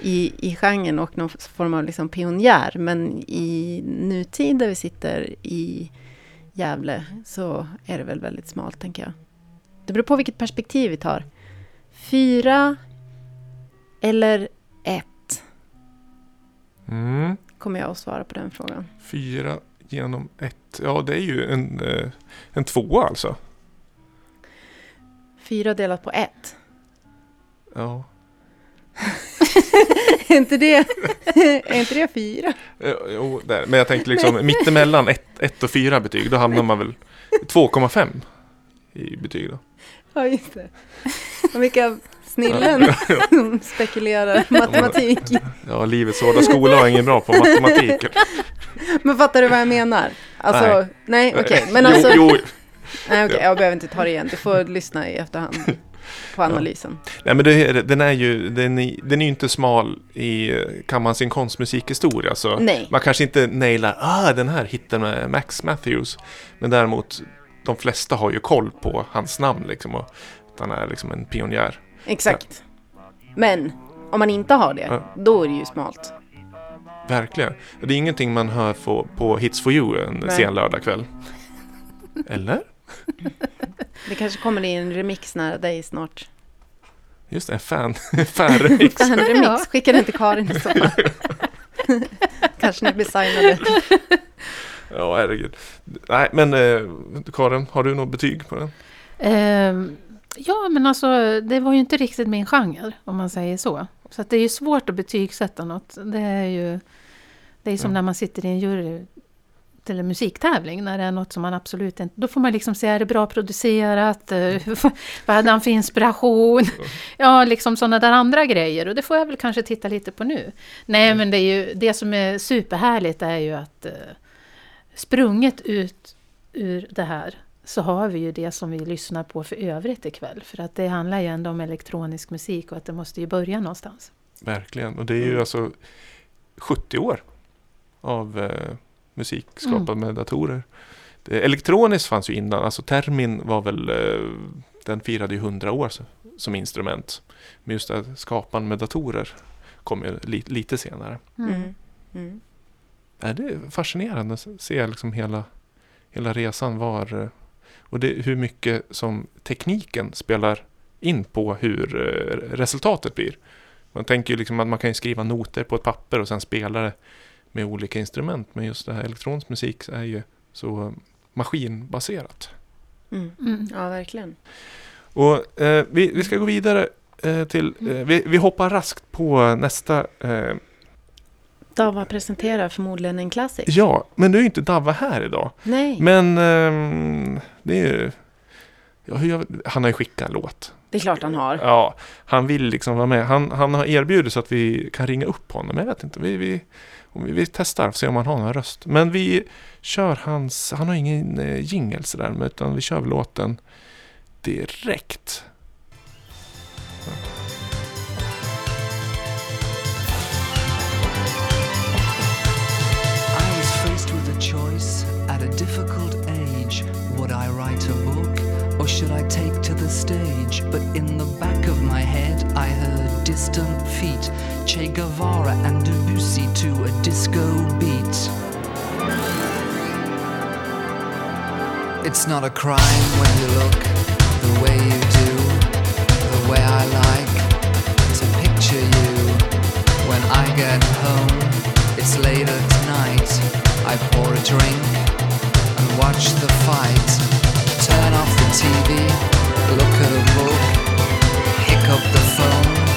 i, i genren och någon form av liksom pionjär. Men i nutid där vi sitter i Gävle så är det väl väldigt smalt, tänker jag. Det beror på vilket perspektiv vi tar. Fyra eller ett, Mm. Kommer jag att svara på den frågan. Fyra genom ett. Ja, det är ju en, eh, en tvåa alltså. Fyra delat på ett. Ja. är, inte det, är inte det fyra? Eh, Jo, där. Men jag tänkte liksom mittemellan ett, ett och fyra betyg. Då hamnar man väl 2,5 i betyg då. Ja, just det. Och vilka snillen spekulerar matematik. Ja, livets hårda skola var ingen bra på matematik. Men fattar du vad jag menar? Alltså, Nej. nej, okej. Men alltså, Jo, jo. nej, okej, jag behöver inte ta det igen. Du får lyssna i efterhand på analysen. Nej, men det, den är ju den är, den är inte smal i kan man sin konstmusikhistoria. Så Nej. man kanske inte nailar ah, den här hitten med Max Matthews. Men däremot, de flesta har ju koll på hans namn liksom. Och han är liksom en pionjär. Exakt. Men om man inte har det, Ja. då är det ju smalt. Verkligen. Det är ingenting man hör på, på Hits for you en Nej. sen lördagkväll. Eller? Det kanske kommer i en remix nära dig snart. Just det, fan, fanremix. En remix, Ja. skicka den till Karin i så fall. kanske ni blir signade. Ja, herregud. Nej, men eh, Karin, har du något betyg på den? Ehm, ja, men alltså det var ju inte riktigt min genre, om man säger så. Så det är ju svårt att betygsätta något. Det är ju det är som Ja. när man sitter i en jury till en musiktävling, när det är något som man absolut inte... Då får man liksom se, är det bra producerat? Eh, Vad hade han för inspiration? Ja, liksom sådana där andra grejer. Och det får jag väl kanske titta lite på nu. Nej, men det, är ju, det som är superhärligt är ju att eh, sprunget ut ur det här så har vi ju det som vi lyssnar på för övrigt ikväll. För att det handlar ju ändå om elektronisk musik och att det måste ju börja någonstans. Verkligen. Och det är ju alltså 70 år av eh, musik skapad med datorer. Det, elektroniskt fanns ju innan. Alltså termin var väl, eh, den firade ju 100 år som, som instrument. Men just det, skapan med datorer kom ju li, lite senare. Mm. Mm. ja, det är fascinerande att se liksom hela, hela resan var eh, och det, hur mycket som tekniken spelar in på hur eh, resultatet blir. Man tänker ju liksom att man kan ju skriva noter på ett papper och sen spela det med olika instrument. Men just det här elektronisk musik är ju så maskinbaserat. Mm. Mm. Ja, verkligen. Och eh, vi, vi ska gå vidare eh, till, eh, vi, vi hoppar raskt på nästa. Eh, Dava presenterar förmodligen en klassik. ja, men nu är ju inte Davva här idag. Nej, Men ehm, det är. Ja, gör, han har ju skickat en låt. det är klart han har. Ja, han vill liksom vara med. Han, han har erbjudit så att vi kan ringa upp honom. Jag vet inte. Vi, vi, vi, vi testar och ser om han har någon röst. Men vi kör hans... Han har ingen eh, jingle sådär. Utan vi kör låten direkt. I feet Che Guevara and Debussy to a disco beat. It's not a crime when you look the way you do, the way I like to picture you. When I get home, it's late at night. I pour a drink and watch the fight. Turn off the TV, look at a book, pick up the phone,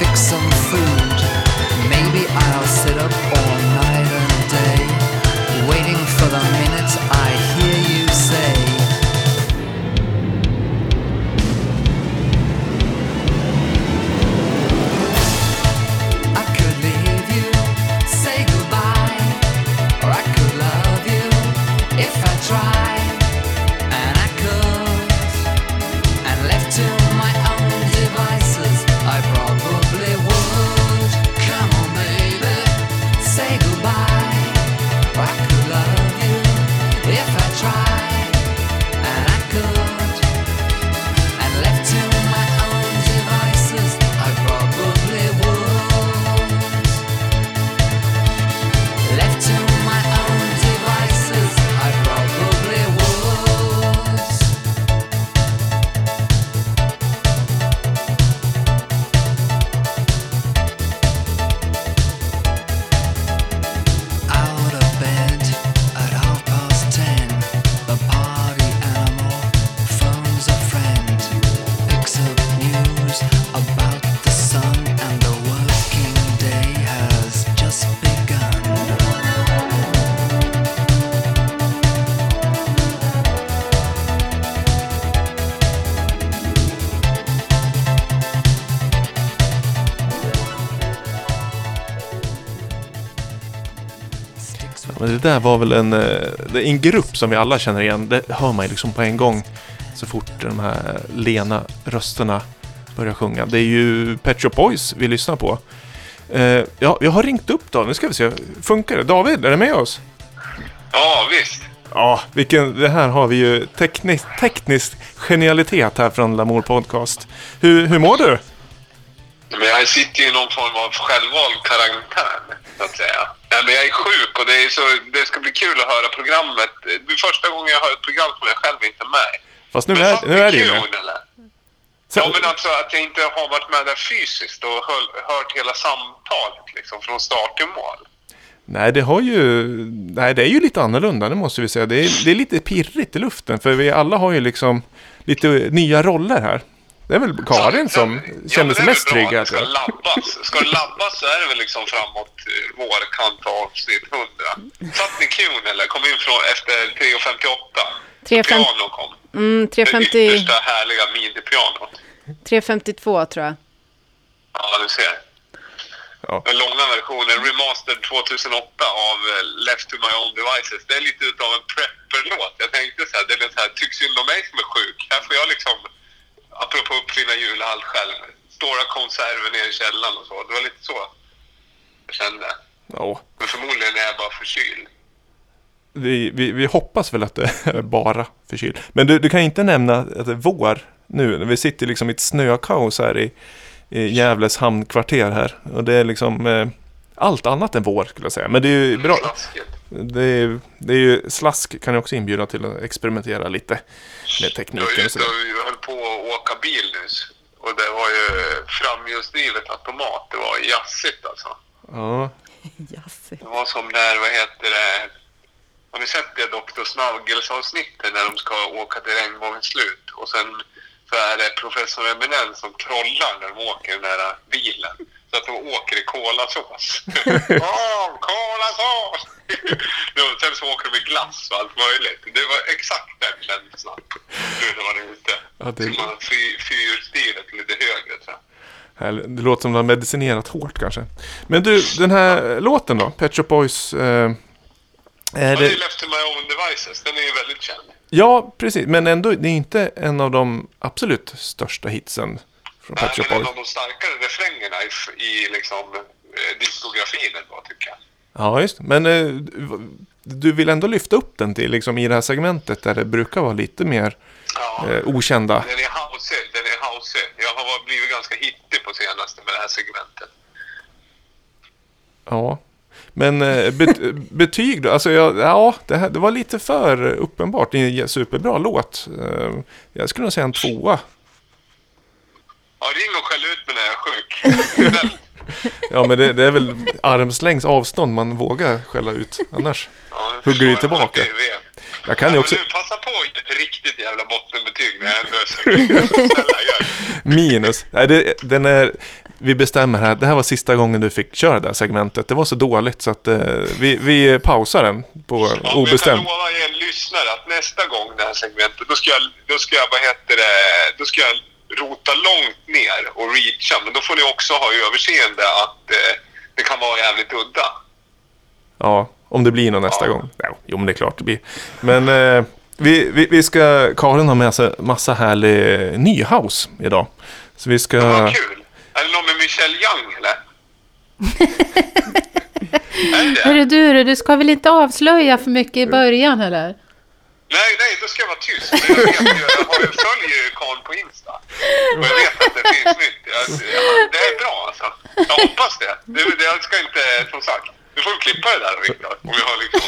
fix some food. Maybe I'll sit up all night and day, det där var väl en, eh, en grupp som vi alla känner igen. Det hör man ju liksom på en gång. Så fort de här lena rösterna börjar sjunga. Det är ju Pet Shop Boys vi lyssnar på. Eh, ja, jag har ringt upp då. Nu ska vi se. Funkar det? David, är du med oss? Ja, visst. Ja, vilken, det här har vi ju teknisk, teknisk genialitet här från Lamour Podcast. Hur, hur mår du? Men jag sitter ju i någon form av självvald karantän, så att säga. Ja, men jag är sjuk och det, är så, det ska bli kul att höra programmet. Det är första gången jag hör ett program som jag själv inte är med. Fast nu Men är, nu är det ju? Så, Ja, men alltså att jag inte har varit med där fysiskt och hör, hört hela samtalet liksom från start till mål. Nej, det har ju... Nej, det är ju lite annorlunda, det måste vi säga. Det är, det är lite pirrigt i luften, för vi alla har ju liksom lite nya roller här. Det är väl Karin som ja, känner sig det mest trygg att det ska jag. labbas. Ska det labbas så är det väl liksom framåt vårkant avsnitt 100. Satt ni Qn eller? Kom in från efter 3.58. 3.50 Piano kom. Mm, Det 350, yttersta härliga midi-pianot. 352 tror jag. Ja, du ser. Ja. Den långa versionen, remastered 2008 av eh, Left to my own devices. Det är lite utav en prepper-låt. Jag tänkte så här, det är så här, tycks synd om mig som är sjuk. Här får jag liksom, apropå uppfinna julhall själv, stora konserver nere i källaren och så. Det var lite så jag kände. Ja, Men förmodligen är jag bara förkyld. vi, vi, vi hoppas väl att det är bara förkyld. Men du, du kan inte nämna att det är vår nu. Vi sitter liksom i ett snökaos här i, i Gävles hamnkvarter här. Och det är liksom... Eh, allt annat än vår skulle jag säga. Men det är ju bra. Slaskigt. Det är, det är ju, slask kan ju också inbjuda till att experimentera lite med tekniken och jag, sådär. jag höll på att åka bil nyss. Och det var ju framhjulsdrivet automat. Det var jazzigt alltså. Ja, Jassigt. Det var som när, vad heter det? Har ni sett det Dr. Snuggles-avsnittet när de ska åka till regnbågens slut? Och sen så är det professor Eminent som trollar när de åker den där bilen. Så att de åker i kolasås. Åh, kolasås! Sen så åker de i glass och allt möjligt. Det var exakt den känslan. Nu när man är ute. Ja, det- Så man fy- fyrhjulsdrivet lite högre tror jag. det låter som de har medicinerat hårt kanske. Men du, den här låten då? Pet Shop Boys. Eh, är Ja, det är. Left to my own devices. Den är ju väldigt känd. Ja, precis. Men ändå, det är inte en av de absolut största hitsen från Pet Shop Boys. av de starkare refrängerna i, i liksom, eh, diskografin ändå, tycker jag. Ja, just det. Men eh, du- vill ändå lyfta upp den till, liksom i det här segmentet där det brukar vara lite mer Ja. eh, okända. Den är houseig, den är houseig. Jag har blivit ganska hittig på senaste med det här segmentet. Ja. Men eh, bet, betyg då? Alltså, jag, ja, det, här, det var lite för uppenbart. Det är en superbra låt. Eh, jag skulle nog säga en tvåa. Ja, ring och skäll ut mig när jag är sjuk. Ja, men det, det är väl armslängds avstånd man vågar skälla ut annars. ja, Hugger du tillbaka? Jag kan ju också... du, passa på att ge ett riktigt jävla bottenbetyg när jag ändå är. Minus. Nej, det, den är... Vi bestämmer här. Det här var sista gången du fick köra det här segmentet. Det var så dåligt så att eh, vi, vi pausar den på Ja, men jag kan lova er lyssnare att nästa gång det här segmentet, då ska jag, då ska jag, vad heter det, då ska jag rota långt ner och reacha. Men då får ni också ha överseende att eh, det kan vara jävligt udda. Ja, om det blir någon nästa Ja. gång. Ja, jo, men det är klart det blir. Men eh, vi, vi, vi ska... Karin har med sig massa härlig ny house idag. Så vi ska... Vad kul! Är det någon med Michelle Young eller? är det det? Hörru du, du ska väl inte avslöja för mycket i början eller? Nej, nej, då ska jag vara tyst. Men jag, vet ju, jag, har, jag följer ju Karl på Insta. Och jag vet att det finns nytt. Jag, det är bra alltså. Jag hoppas det. det. det. Jag ska inte, som sagt. Du får klippa det där Viktor. Om vi har liksom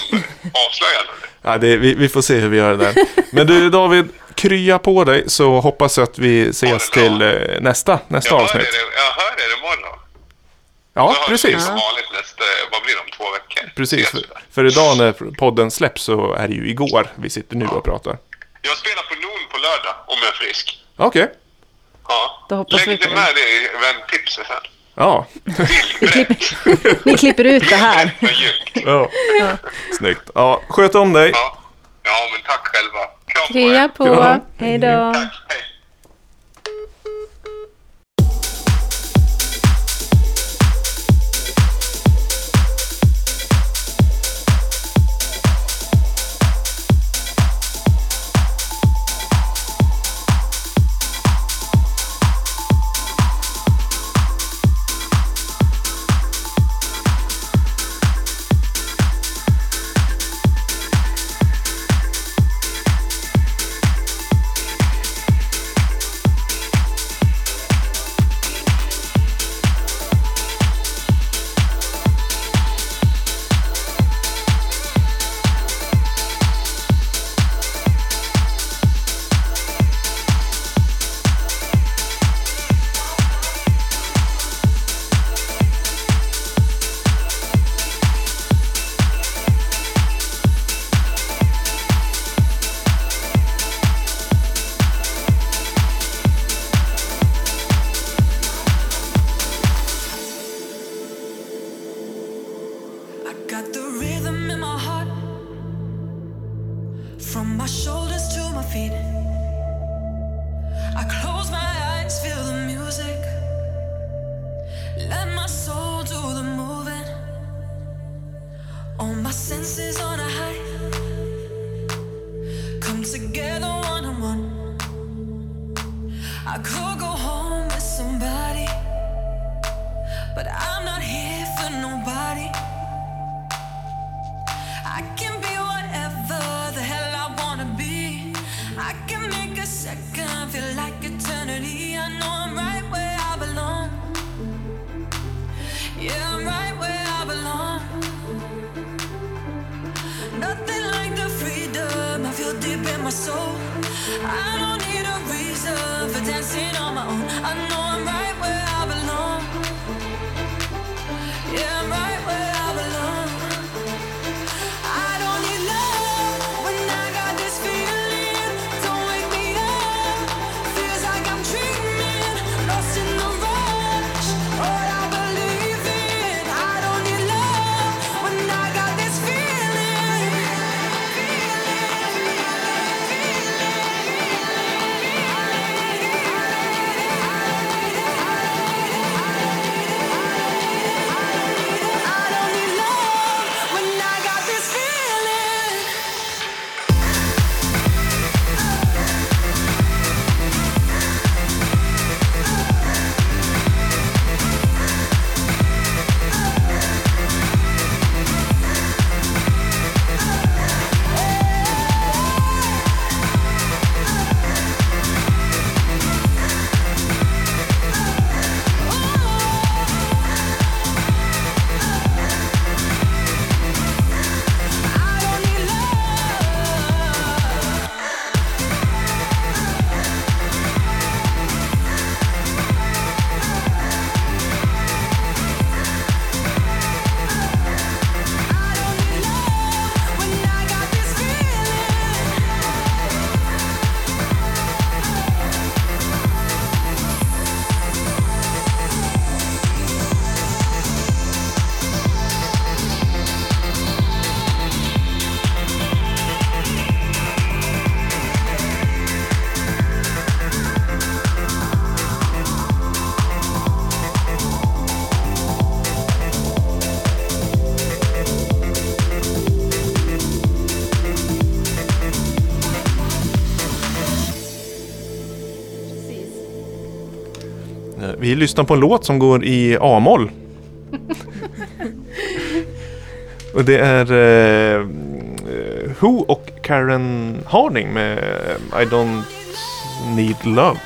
avslöjande. Ja, det, vi, vi får se hur vi gör det där. Men du David, krya på dig så hoppas jag att vi ses det till eh, nästa, nästa Jag hör, avsnitt. er, jag hör er imorgon. Ja, vi precis. Som vanligt nästa, vad blir det om två veckor? Precis. Vi För, för idag när podden släpps så är det ju igår vi sitter nu och pratar. Jag spelar på Noon på lördag om jag är frisk. Okej. Ja. Då hoppas vi Lägg på det. med det i väntipset sen. Ja. Vildbräck. Vi klipper ut det här. Ljud. ja. Snyggt. Ja, sköt om dig. Ja. ja, men tack själva. Kram på Krya er. på. Ja. Hej då. Tack. Hej. I could go home with somebody, but I'm not here for nobody. I can be whatever the hell I wanna be. I can make a second feel like eternity. I know I'm right where I belong. Yeah, I'm right where I belong. Nothing like the freedom I feel deep in my soul. I don't dancing on my own. I know Vi lyssnar på en låt som går i A-moll. och det är eh, eh, Who och Karen Harding med I Don't Need Love.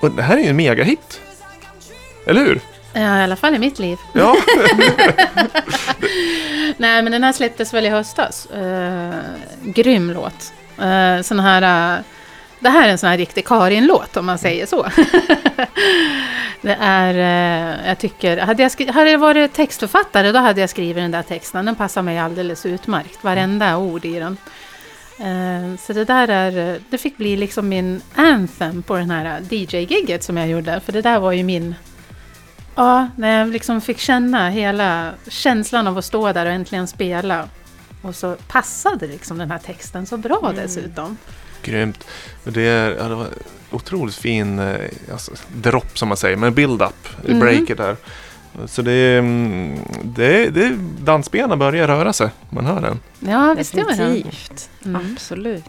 Och det här är ju en megahit. Eller hur? Ja, i alla fall i mitt liv. Ja. Nej, men den här släpptes väl i höstas. Uh, grym låt. Uh, sån här... Uh, det här är en sån här riktig Karin-låt om man säger så. det är, eh, jag tycker, hade jag, hade jag varit textförfattare då hade jag skrivit den där texten. Den passar mig alldeles utmärkt, varenda ord i den. Eh, så det där är, eh, det fick bli liksom min anthem på den här DJ-gigget som jag gjorde. För det där var ju min, ja, när jag liksom fick känna hela känslan av att stå där och äntligen spela. Och så passade liksom den här texten så bra dessutom. Grymt. Det, är, ja, det var otroligt fin eh, alltså, dropp som man säger, men build-up i Mm. breaket där. Så det, är, mm, det, det, dansbenen börjar röra sig, man hör den. Ja, visst gör den. Definitivt. Mm. Absolut.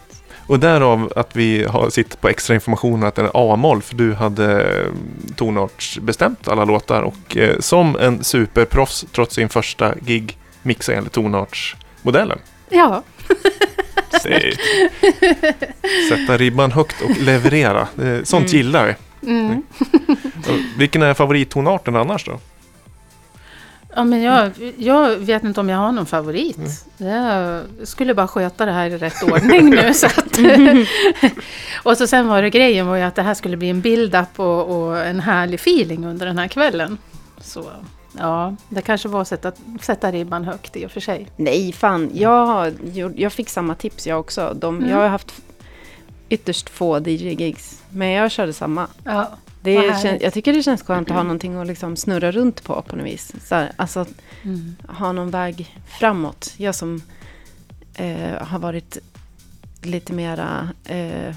Och därav att vi har, sitter på extra information att den är A-moll, för du hade eh, tonartsbestämt alla låtar och eh, som en superproffs trots sin första gig mixa enligt tonartsmodellen. Ja, Är- Sätta ribban högt och leverera. Sånt Mm. gillar vi. mm. Och Vilken är favorittonarten annars då? ja men jag, jag vet inte om jag har någon favorit. Mm. Jag skulle bara sköta det här i rätt ordning nu. Så att, och så sen var det grejen var ju att det här skulle bli en build-up och, och en härlig feeling under den här kvällen. Så ja, det kanske var att sätta, sätta ribban högt i och för sig. Nej, fan. Jag, jag fick samma tips jag också. De, Mm. Jag har haft ytterst få DJ-gigs. Men jag körde samma. Ja, Det kän, jag tycker det känns skönt att ha någonting att liksom snurra runt på på något vis. Så här, alltså mm. ha någon väg framåt. Jag som eh, har varit lite mera... Eh,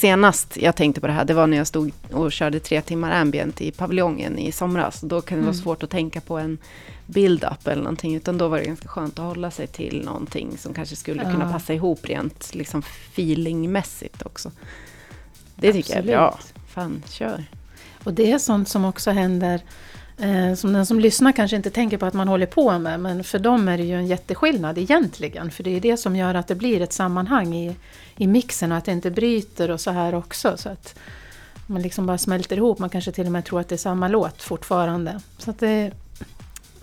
senast jag tänkte på det här, det var när jag stod och körde tre timmar ambient i paviljongen i somras. Då kan det vara Mm. svårt att tänka på en build-up eller någonting. Utan då var det ganska skönt att hålla sig till någonting som kanske skulle kunna Ja. passa ihop rent liksom feelingmässigt också. Det tycker Absolut. jag är bra. Fan, kör. Och det är sånt som också händer, som den som lyssnar kanske inte tänker på att man håller på med, men för dem är det ju en jätteskillnad egentligen. För det är det som gör att det blir ett sammanhang i, i mixen och att det inte bryter och så här också. Så att man liksom bara smälter ihop, man kanske till och med tror att det är samma låt fortfarande. Så att det,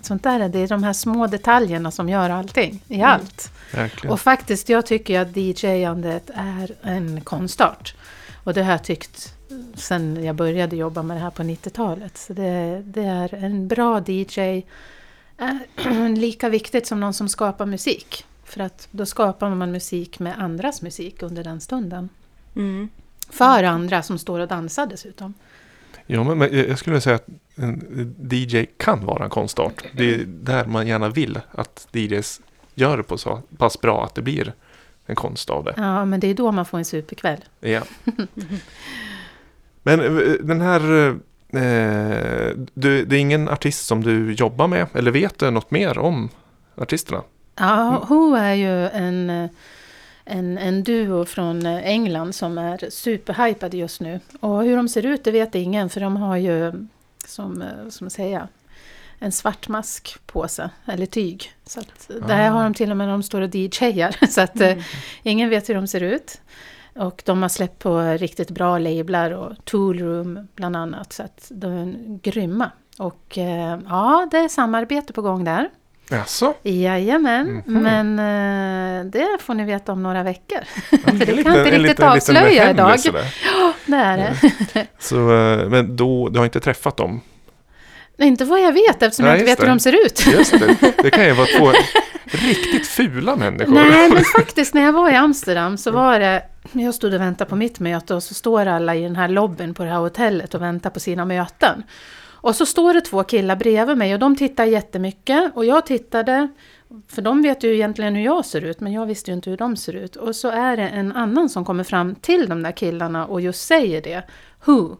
sånt där, är det är de här små detaljerna som gör allting, i allt. Verkligen. Och faktiskt, jag tycker att DJ-andet är en konstart. Och det har jag tyckt sen jag började jobba med det här på 90-talet. Så det, det är en bra DJ, är lika viktigt som någon som skapar musik. För att då skapar man musik med andras musik under den stunden. Mm. För andra som står och dansar dessutom. Ja, men, men jag skulle vilja säga att en DJ kan vara en konstart. Det är där man gärna vill att DJs gör det på så pass bra att det blir en konst av det. Ja, men det är då man får en superkväll. Ja. Men eh, den här... Eh, du, det är ingen artist som du jobbar med? Eller vet du något mer om artisterna? Ja, Who är ju en, eh, en, en duo från eh, England som är superhypade just nu. Och hur de ser ut det vet ingen för de har ju som, som säga, en svart mask på sig, eller tyg. Så att, det här Ah. har de till och med när de står och DJar. Så att eh, ingen vet hur de ser ut. Och de har släppt på riktigt bra lablar och Toolroom bland annat. Så att de är grymma. Och eh, ja, det är samarbete på gång där. Jaså? Jajamän, Mhm. men eh, det får ni veta om några veckor. Ja, För det kan jag inte riktigt avslöja idag. sådär. Det är det. Så, eh, men då, du har inte träffat dem? Nej, Inte vad jag vet eftersom Nej, jag inte vet hur det. de ser ut. Just det, det kan ju vara två riktigt fula människor. Nej, men faktiskt när jag var i Amsterdam så var det... Jag stod och väntade på mitt möte och så står alla i den här lobbyn på det här hotellet och väntar på sina möten. Och så står det två killar bredvid mig och de tittar jättemycket och jag tittade, för de vet ju egentligen hur jag ser ut men jag visste ju inte hur de ser ut. Och så är det en annan som kommer fram till de där killarna och just säger det. Who?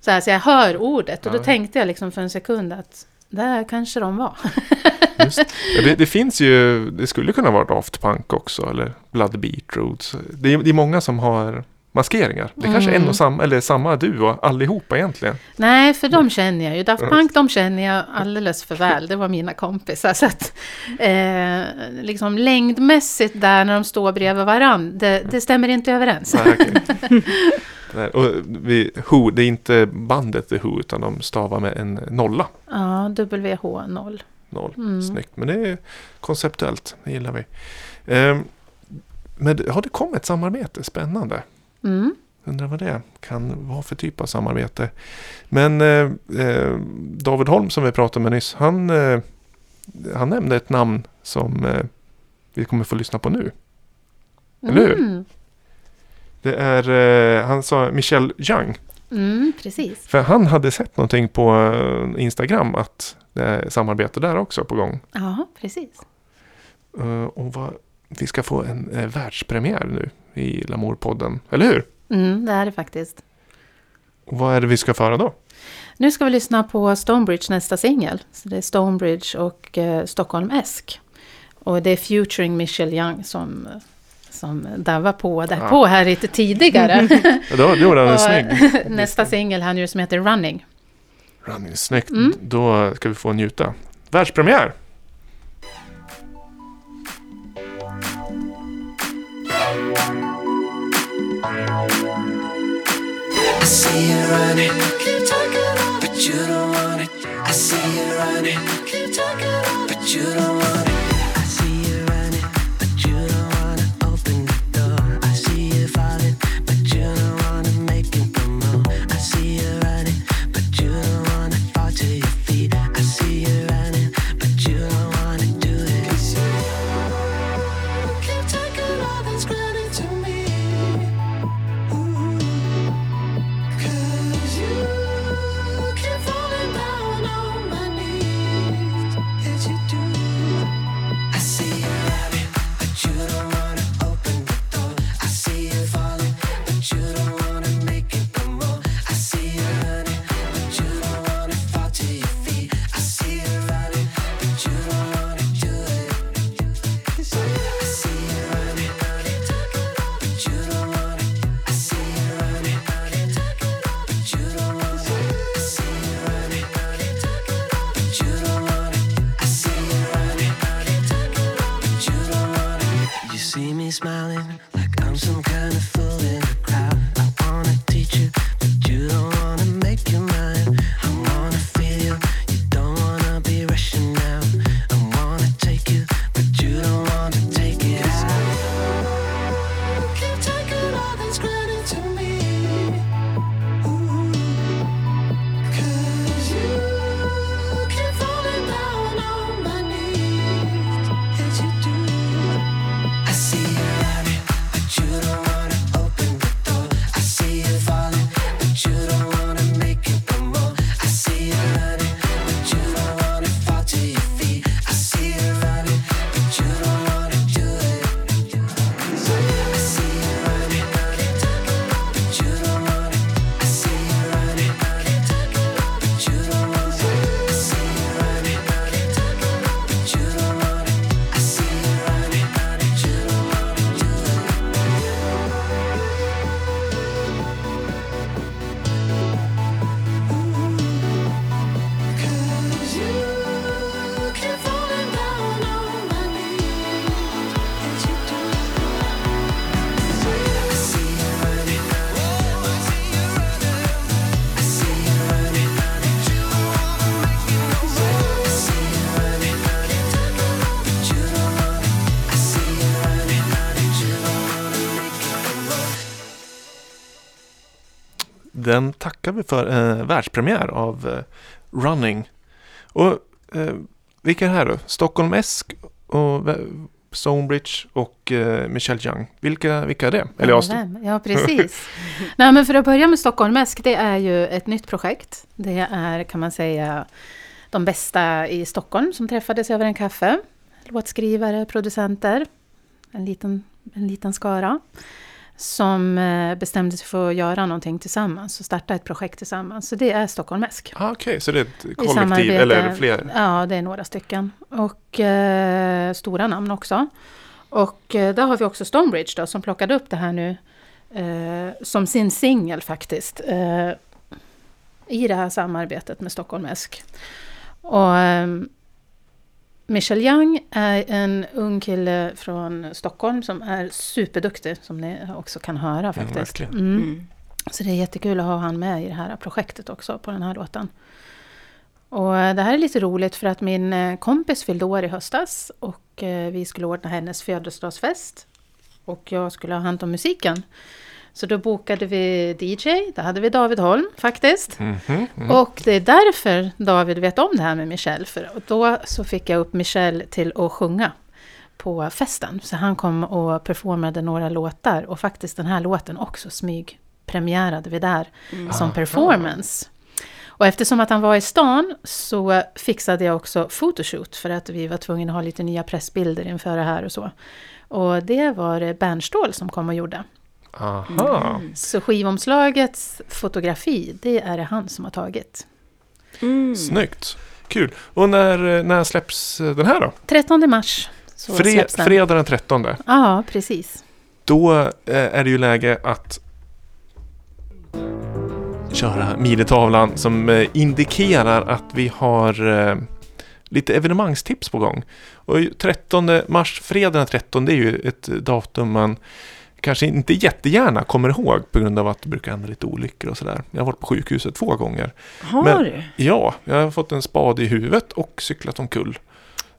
Så, här, så jag hör ordet och då Ja. tänkte jag liksom för en sekund att där kanske de var. Just. Det, det finns ju, det skulle kunna vara Daft Punk också, eller Blood Beetroots. Det det är många som har maskeringar. Det är kanske är en Mm. och samma, eller samma duo allihopa egentligen. Nej, för de känner jag ju. Daft. Punk, de känner jag alldeles för väl. Det var mina kompisar. Så att, eh, liksom längdmässigt där när de står bredvid varandra, det, det stämmer inte överens. Nej. Nej, och vi, Who, det är inte bandet The Who, utan de stavar med en nolla. Ja, WH0. Noll. Mm. Snyggt, men det är konceptuellt, det gillar vi. Ehm, men har det kommit ett samarbete? Spännande. Mm. Undrar vad det kan vara för typ av samarbete. Men eh, eh, David Holm som vi pratade med nyss, han, eh, han nämnde ett namn som eh, vi kommer få lyssna på nu. Eller hur? Mm. Det är, eh, han sa Michelle Young. Mm, precis. För han hade sett någonting på eh, Instagram att det är samarbete där också på gång. Ja, precis. Eh, och vad, vi ska få en eh, världspremiär nu i Lamour-podden, eller hur? Mm, det är det faktiskt. Och vad är det vi ska föra då? Nu ska vi lyssna på Stonebridge nästa singel. Så det är Stonebridge och eh, Stockholm Esk. Och det är Futuring Michelle Young som, som davar på där Ja. på här lite tidigare. Ja, Då, då gjorde han en snygg. Nästa singel han gör som heter Running. Running, snyggt. Mm. Då ska vi få njuta. Världspremiär! I see you running, keep talking, but you don't want it. I see you running, keep talking, but you don't want it. see. Vi för eh, världspremiär av eh, Running. Och eh, vilka är här då? Stockholm Esk och Stonebridge och eh, Michelle Young. Vilka, vilka är det? Eller st- Vem? Ja, precis. Nej, men för att börja med Stockholmäsk, det är ju ett nytt projekt. Det är, kan man säga, de bästa i Stockholm som träffades över en kaffe. Låtskrivare, producenter, en liten, en liten skara. Som eh, bestämde sig för att göra någonting tillsammans och starta ett projekt tillsammans. Så det är Stockholmäsk. ah, Okej, så det är ett kollektiv eller fler? Ja, det är några stycken. Och eh, stora namn också. Och eh, där har vi också Stonebridge då, som plockade upp det här nu eh, som sin singel faktiskt. Eh, I det här samarbetet med Stockholmäsk. Och eh, Michel Young är en ung kille från Stockholm som är superduktig, som ni också kan höra faktiskt. verkligen. Mm. Mm. Så det är jättekul att ha han med i det här projektet också på den här låten. Och eh, det här är lite roligt för att min eh, kompis fyllde år i höstas och eh, vi skulle ordna hennes födelsedagsfest. Och jag skulle ha hand om musiken. Så då bokade vi DJ, där hade vi David Holm faktiskt. Mhm, mhm. Och det är därför David vet om det här med Michelle. För då så fick jag upp Michelle till att sjunga på festen. Så han kom och performade några låtar. Och faktiskt den här låten också smygpremiärade vi där som performance. Och eftersom att han var i stan så fixade jag också photoshoot för att vi var tvungna att ha lite nya pressbilder inför det här och så. Och det var Bernstål som kom och gjorde. Aha. Så skivomslagets fotografi, det är det han som har tagit. Mm. Snyggt. Kul. Och när, när släpps eh, den här då? 13 mars så Fre- släpps den. fredag den 13. Ja, precis. Då eh, är det ju läge att köra midetavlan som eh, indikerar att vi har eh, lite evenemangstips på gång. Och ju 13 mars, fredag den 13, det är ju ett datum man kanske inte jättegärna kommer ihåg på grund av att det brukar hända lite olyckor och sådär. Jag har varit på sjukhuset två gånger. Har Men- du? Ja, jag har fått en spade i huvudet och cyklat omkull.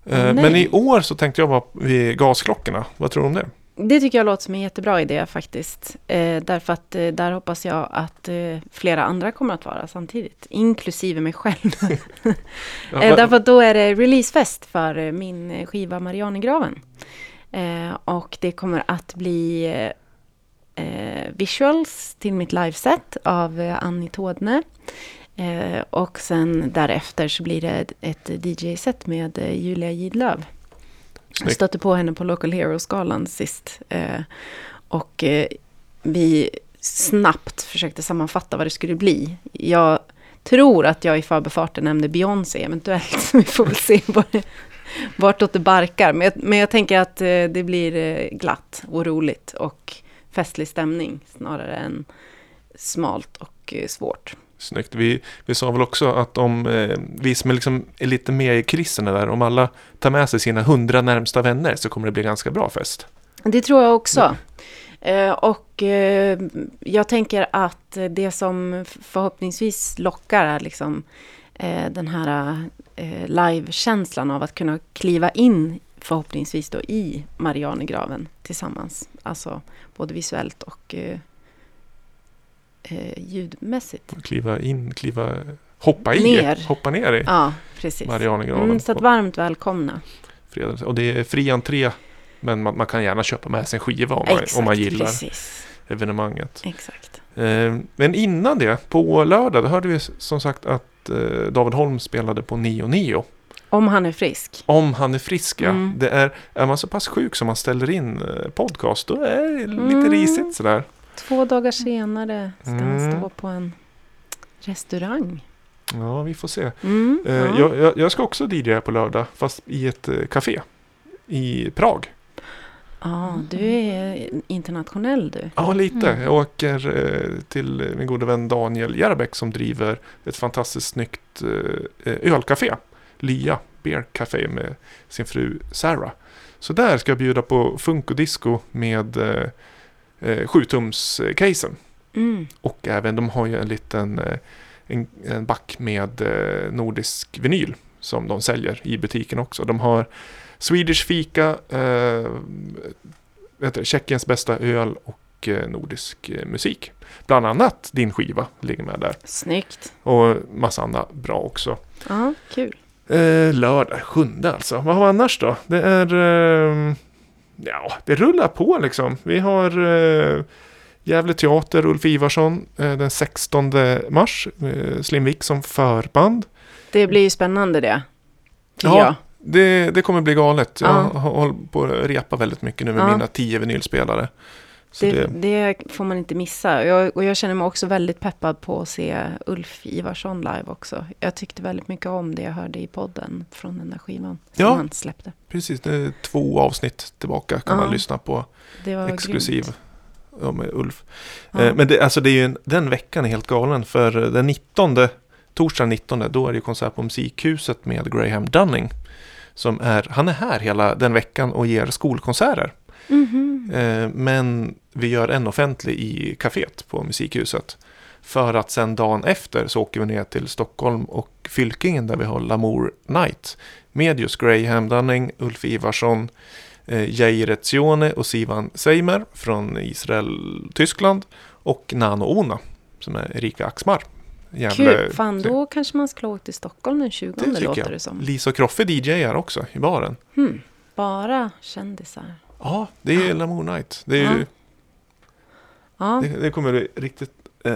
Eh, nej. Men i år så tänkte jag vara vid gasklockorna. Vad tror du om det? Det tycker jag låter som en jättebra idé faktiskt. Eh, därför att eh, där hoppas jag att eh, flera andra kommer att vara samtidigt. Inklusive mig själv. Ja, eh, va- därför att då är det releasefest för eh, min skiva Marianegraven. Eh, och det kommer att bli eh, visuals till mitt liveset av eh, Annie Tådne. Eh, och sen därefter så blir det ett DJ-set med eh, Julia Gidlöv. Jag stötte på henne på Local Hero-skalan sist. Eh, och vi snabbt försökte sammanfatta vad det skulle bli. Jag tror att jag i förbifarten nämnde Beyoncé eventuellt. Vi får väl se vad det, vartåt det barkar. Men jag, men jag tänker att eh, det blir eh, glatt och roligt och festlig stämning snarare än smalt och eh, svårt. Snyggt. Vi, vi sa väl också att om eh, vi som är, liksom, är lite med i kulisserna där, om alla tar med sig sina hundra närmsta vänner så kommer det bli ganska bra fest. Det tror jag också. Eh, och eh, jag tänker att det som förhoppningsvis lockar är liksom den här eh, live-känslan av att kunna kliva in förhoppningsvis då i Marianegraven tillsammans. Alltså både visuellt och eh, eh, ljudmässigt. Kliva in, kliva, hoppa i, Ner. hoppa ner i Ja, precis. Marianegraven. Mm, så att varmt välkomna. fredag. Och det är fri entré, men man, man kan gärna köpa med sig en skiva om man, om man gillar precis. evenemanget. Exakt. Eh, men innan det, på lördag, då hörde vi som sagt att eh, David Holm spelade på Neo Neo. Om han är frisk. Om han är frisk, ja. Mm. Det är, är man så pass sjuk som man ställer in eh, podcast, då är det lite Mm. risigt sådär. Två dagar senare ska han Mm. stå på en restaurang. Ja, vi får se. Mm, Eh, ja. jag, jag, jag ska också DJa på lördag, fast i ett café i Prag. Ja, du är internationell du. Ja, lite. Mm. Jag åker eh, till min gode vän Daniel Järbeck som driver ett fantastiskt snyggt eh, ölcafé. Lya Beer Café med sin fru Sarah. Så där ska jag bjuda på funk och disco med eh, eh, 7-tums-casen. Mm. Och även, de har ju en liten eh, en, en back med eh, nordisk vinyl som de säljer i butiken också. De har Swedish Fika, eh, Tjeckiens bästa öl och eh, nordisk eh, musik. Bland annat din skiva ligger med där. Snyggt. Och massa andra bra också. Ja, kul. Eh, lördag, sjunde alltså. Vad har vi annars då? Det är... Eh, ja, det rullar på liksom. Vi har eh, Gävle Teater, Ulf Ivarsson eh, den 16 mars. Eh, Slimvik som förband. Det blir ju spännande det. Ja, jag. Det, det kommer bli galet. Jag Ja. hållit på att repa väldigt mycket nu med Ja. mina tio vinylspelare. Det, det, det får man inte missa. Jag, och jag känner mig också väldigt peppad på att se Ulf Ivarsson live också. Jag tyckte väldigt mycket om det jag hörde i podden från den där skivan som Ja. han släppte. precis, det är två avsnitt tillbaka kan Ja. man lyssna på. Exklusiv. Ja, med Ulf. Ja. Eh, Men det, alltså det är ju en, den veckan är helt galen. För den 19, torsdag 19, då är det konsert på Musikhuset med Graham Dunning. Som är, han är här hela den veckan och ger skolkonserter. Mhm. Eh, Men vi gör en offentlig i kaféet på Musikhuset. För att sen dagen efter så åker vi ner till Stockholm och Fylkingen där vi har Lamour Night. Med just Graham Dunning, Ulf Ivarsson, eh, Jair Etzione och Sivan Seimer från Israel, Tyskland. Och Nano Ona som är Erika Axmar. Gävle- Kul. Fan, då kanske man skulle åka till Stockholm den 20 det låter jag. det som. Lisa och Kroffe DJar också i baren. Hmm. Bara kändisar. Ja, det är Lamour Night. Det, är ju, Ja. det, det kommer riktigt... Eh,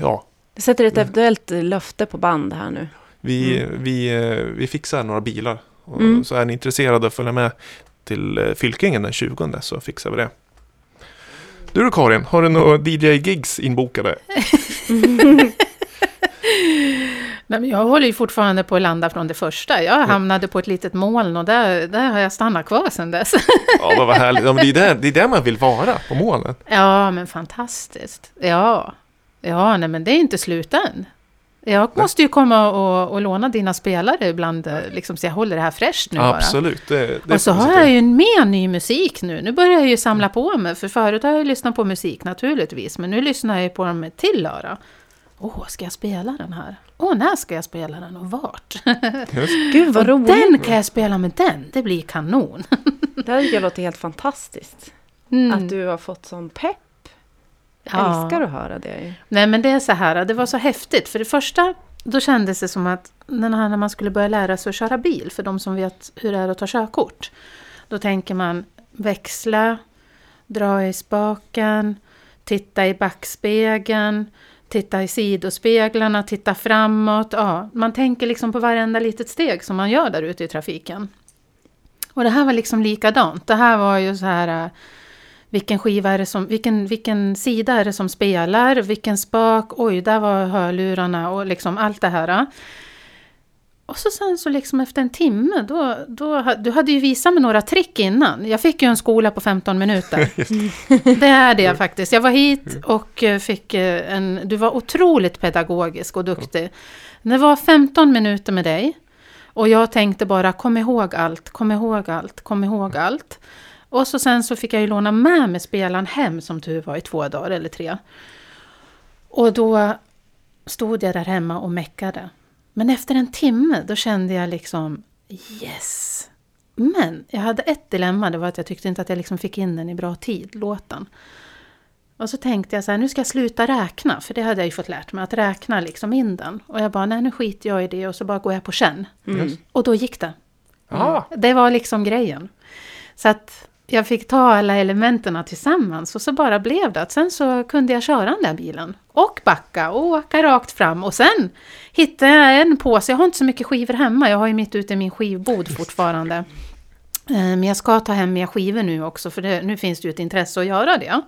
ja, Jag sätter ett eventuellt löfte på band här nu. Vi, vi, eh, vi fixar några bilar. Mm. Så är ni intresserade att följa med till eh, Fylkingen den 20 så fixar vi det. Du då Karin, har du några DJ-gigs inbokade? Nej, men jag håller ju fortfarande på att landa från det första. Jag hamnade på ett litet moln och där, där har jag stannat kvar sedan dess. Ja, vad vad härligt. Ja, men det, är där, det är där man vill vara, på målen. Ja, men fantastiskt. Ja, ja nej, men det är inte slut än. Jag måste ju komma och, och låna dina spelare ibland, eh, liksom, så jag håller det här fräscht nu bara. Absolut. Det, det Och så har jag ju mer ny musik nu. Nu börjar jag ju samla på mig. För förut har jag ju lyssnat på musik naturligtvis. Men nu lyssnar jag ju på dem med till öra. Åh, ska jag spela den här? Åh, när ska jag spela den och vart? Gud vad roligt. den kan jag spela med den. Det blir kanon. Det här tycker jag låter helt fantastiskt. Mm. Att du har fått sån pepp. Ja. Älskar att höra det. Nej men det är så här, det var så häftigt. För det första, då kändes det som att när man skulle börja lära sig att köra bil, för de som vet hur det är att ta körkort. Då tänker man växla, dra i spaken, titta i backspegeln, titta i sidospeglarna, titta framåt. Ja, man tänker liksom på varenda litet steg som man gör där ute i trafiken. Och det här var liksom likadant. Det här var ju så här... vilken skiva är det som, vilken, vilken sida är det som spelar, vilken spak, oj, där var hörlurarna och liksom allt det här. Och så sen så liksom efter en timme, då, då, du hade ju visat mig några trick innan. Jag fick ju en skola på 15 minuter. det är det faktiskt. Jag var hit och eh, fick eh, en, du var otroligt pedagogisk och duktig. Det var 15 minuter med dig. Och jag tänkte bara, kom ihåg allt, kom ihåg allt, kom ihåg allt. Och så sen så fick jag ju låna med mig spelaren hem som tur var i två dagar eller tre. Och då stod jag där hemma och meckade. Men efter en timme då kände jag liksom yes. Men jag hade ett dilemma, det var att jag tyckte inte att jag liksom fick in den i bra tid, låten. Och så tänkte jag så här, nu ska jag sluta räkna, för det hade jag ju fått lärt mig, att räkna liksom in den. Och jag bara, nej nu skiter jag i det och så bara går jag på känn. Mm. Och då gick det. Ah, Det var liksom grejen. Så att jag fick ta alla elementen tillsammans och så bara blev det att sen så kunde jag köra den där bilen. Och backa och åka rakt fram och sen hittade jag en påse. Jag har inte så mycket skivor hemma, jag har ju mitt ute i min skivbod fortfarande. Eh, Men jag ska ta hem mer skivor nu också för det, nu finns det ju ett intresse att göra det.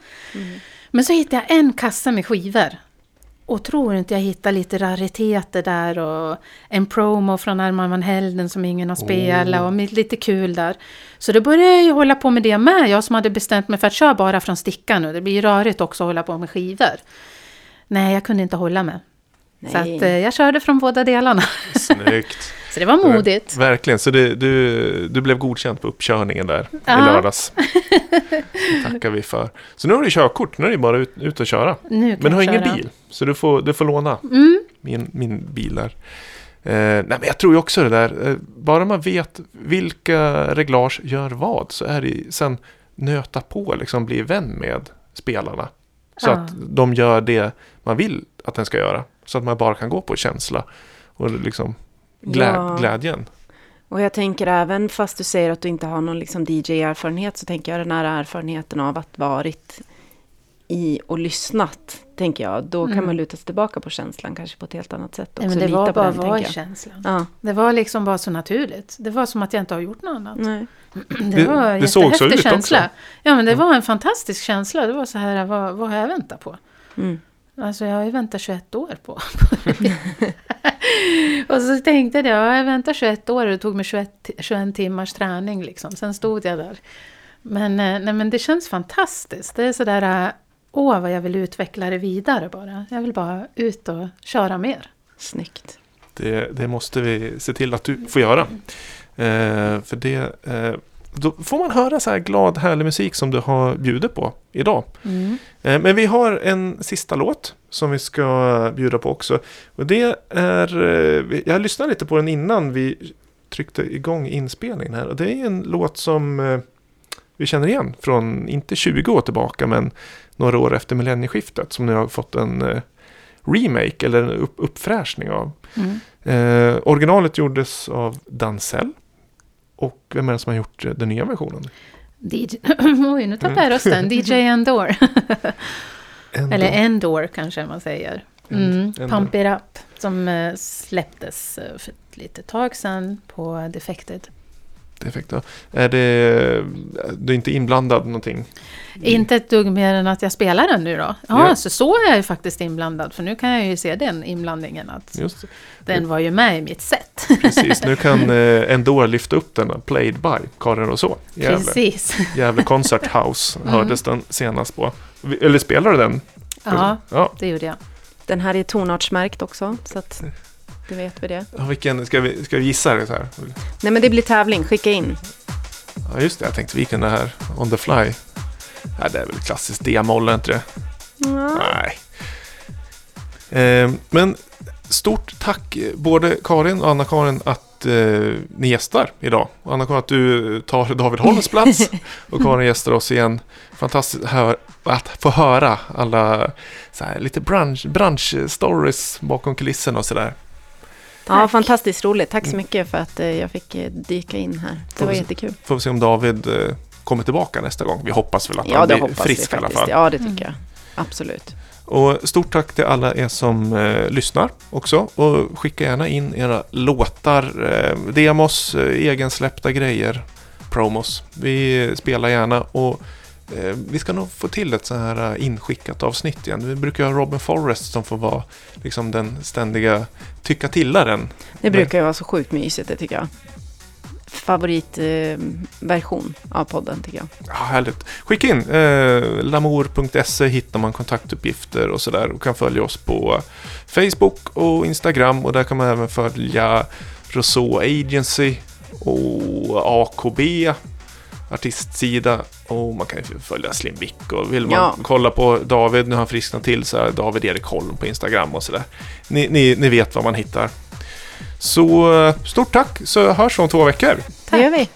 Men så hittade jag en kasse med skivor. Och tror inte jag hittar lite rariteter där och en promo från Armand van Helden som ingen har spelat och med lite kul där. Så då började jag ju hålla på med det med, jag som hade bestämt mig för att köra bara från stickan nu. Det blir ju rörigt också att hålla på med skivor. Nej, jag kunde inte hålla mig. Så att, eh, jag körde från båda delarna. snyggt. Så det var modigt. Verkligen, så det, du, du blev godkänd på uppkörningen där i Ja. lördags. Det tackar vi för. Så nu har du körkort, nu är det bara ut, ut och köra. Men du har ingen bil, så du får, du får låna Mm, min, min bil där. Eh, nej, men jag tror ju också det där, eh, bara man vet vilka reglage gör vad så är det sen nöta på, liksom bli vän med spelarna. Så Ja. att de gör det man vill att den ska göra. Så att man bara kan gå på känsla och liksom glä- Ja. glädjen. Och jag tänker även fast du säger att du inte har någon liksom DJ-erfarenhet så tänker jag den här erfarenheten av att varit i och lyssnat, tänker jag. Då kan Mm. man luta sig tillbaka på känslan kanske på ett helt annat sätt. Nej, också. men det Lita var bara den, var i känslan. Ja, Det var liksom bara så naturligt. Det var som att jag inte har gjort något annat. nej. Det, Det- var det en såg så jättehäftig ut känsla. också. Ja, men det Mm. var en fantastisk känsla. Det var så här, vad, vad har jag väntat på? Mm. Alltså jag har ju väntat 21 år på. och så tänkte jag, ja, jag väntar 21 år och det tog mig 21, 21 timmars träning liksom. Sen stod jag där. Men, eh, nej, men det känns fantastiskt. Det är sådär, eh, åh vad jag vill utveckla det vidare bara. Jag vill bara ut och köra mer. Snyggt. Det, det måste vi se till att du får göra. Eh, för det, eh, då får man höra så här glad, härlig musik som du har bjudit på idag. Mm. Eh, Men vi har en sista låt som vi ska bjuda på också. Och det är, eh, jag lyssnade lite på den innan vi tryckte igång inspelningen här. Och det är en låt som eh, vi känner igen från, inte 20 år tillbaka, men några år efter millennieskiftet. Som nu har fått en remake eller en upp, uppfräschning av. Mm. Eh, originalet gjordes av Dansell. Och vem är det som har gjort eh, den nya versionen? DJ... Oj, nu tappade jag rösten. DJ Endor. Ändå. Eller Endor kanske man säger. Mm. Endor. Pump It Up. Som eh, släpptes eh, för ett litet tag sedan på Defected. Defekt, ja. Är det, du är inte inblandad någonting? Inte ett dugg mer än att jag spelar den nu då. Ja, Ja. så så är jag ju faktiskt inblandad. För nu kan jag ju se den inblandningen. Att Just den var ju med i mitt set. Precis, nu kan eh, Endor lyfta upp den. Played by Karin Rousseau. Gävle, Precis. Gävle Concert House Mm. hördes den senast på. Eller spelar du den? Ja, ja. det gjorde jag. Den här är tonartsmärkt också, så att då vet vi det. Ja, Vilken, ska, vi, ska vi gissa det så här? Nej, men det blir tävling. Skicka in. Ja, just det. Jag tänkte vilken det här. On the fly. Ja, det är väl klassiskt D-moll, inte det? Nej. Eh, men stort tack både Karin och Anna-Karin att eh, ni gästar idag. Anna-Karin att du tar David Holms plats och Karin gästar oss igen. Fantastiskt hör, att få höra alla så här, lite bransch, bransch-stories bakom kulisserna och sådär. Ja, fantastiskt roligt. Tack så mycket för att eh, jag fick eh, dyka in här. Det var jättekul. Får vi se om David eh, kommer tillbaka nästa gång. Vi hoppas väl att Ja, han blir frisk i alla fall. Ja, det tycker Mm. jag. Absolut. Och stort tack till alla er som eh, lyssnar också. Och skicka gärna in era låtar, eh, demos, eh, egensläppta grejer, promos. Vi spelar gärna och vi ska nog få till ett så här eh, inskickat avsnitt igen. Vi brukar ha Robin Forrest som får vara liksom den ständiga tycka tillaren. Det brukar ju vara så sjukt mysigt, det tycker jag. Favoritversion eh, av podden, tycker jag. Ja, härligt. Skicka in. Eh, Lamour.se hittar man kontaktuppgifter och sådär. Och kan följa oss på Facebook och Instagram. Och där kan man även följa Rousseau Agency och AKB artistsida. Och man kan ju följa Slim Vic. Och vill man Ja. kolla på David, nu har han frisknat till, så är David Erik Holm på Instagram och sådär. Ni, ni, ni vet vad man hittar. Så eh, stort tack, så hörs om två veckor. Det gör vi.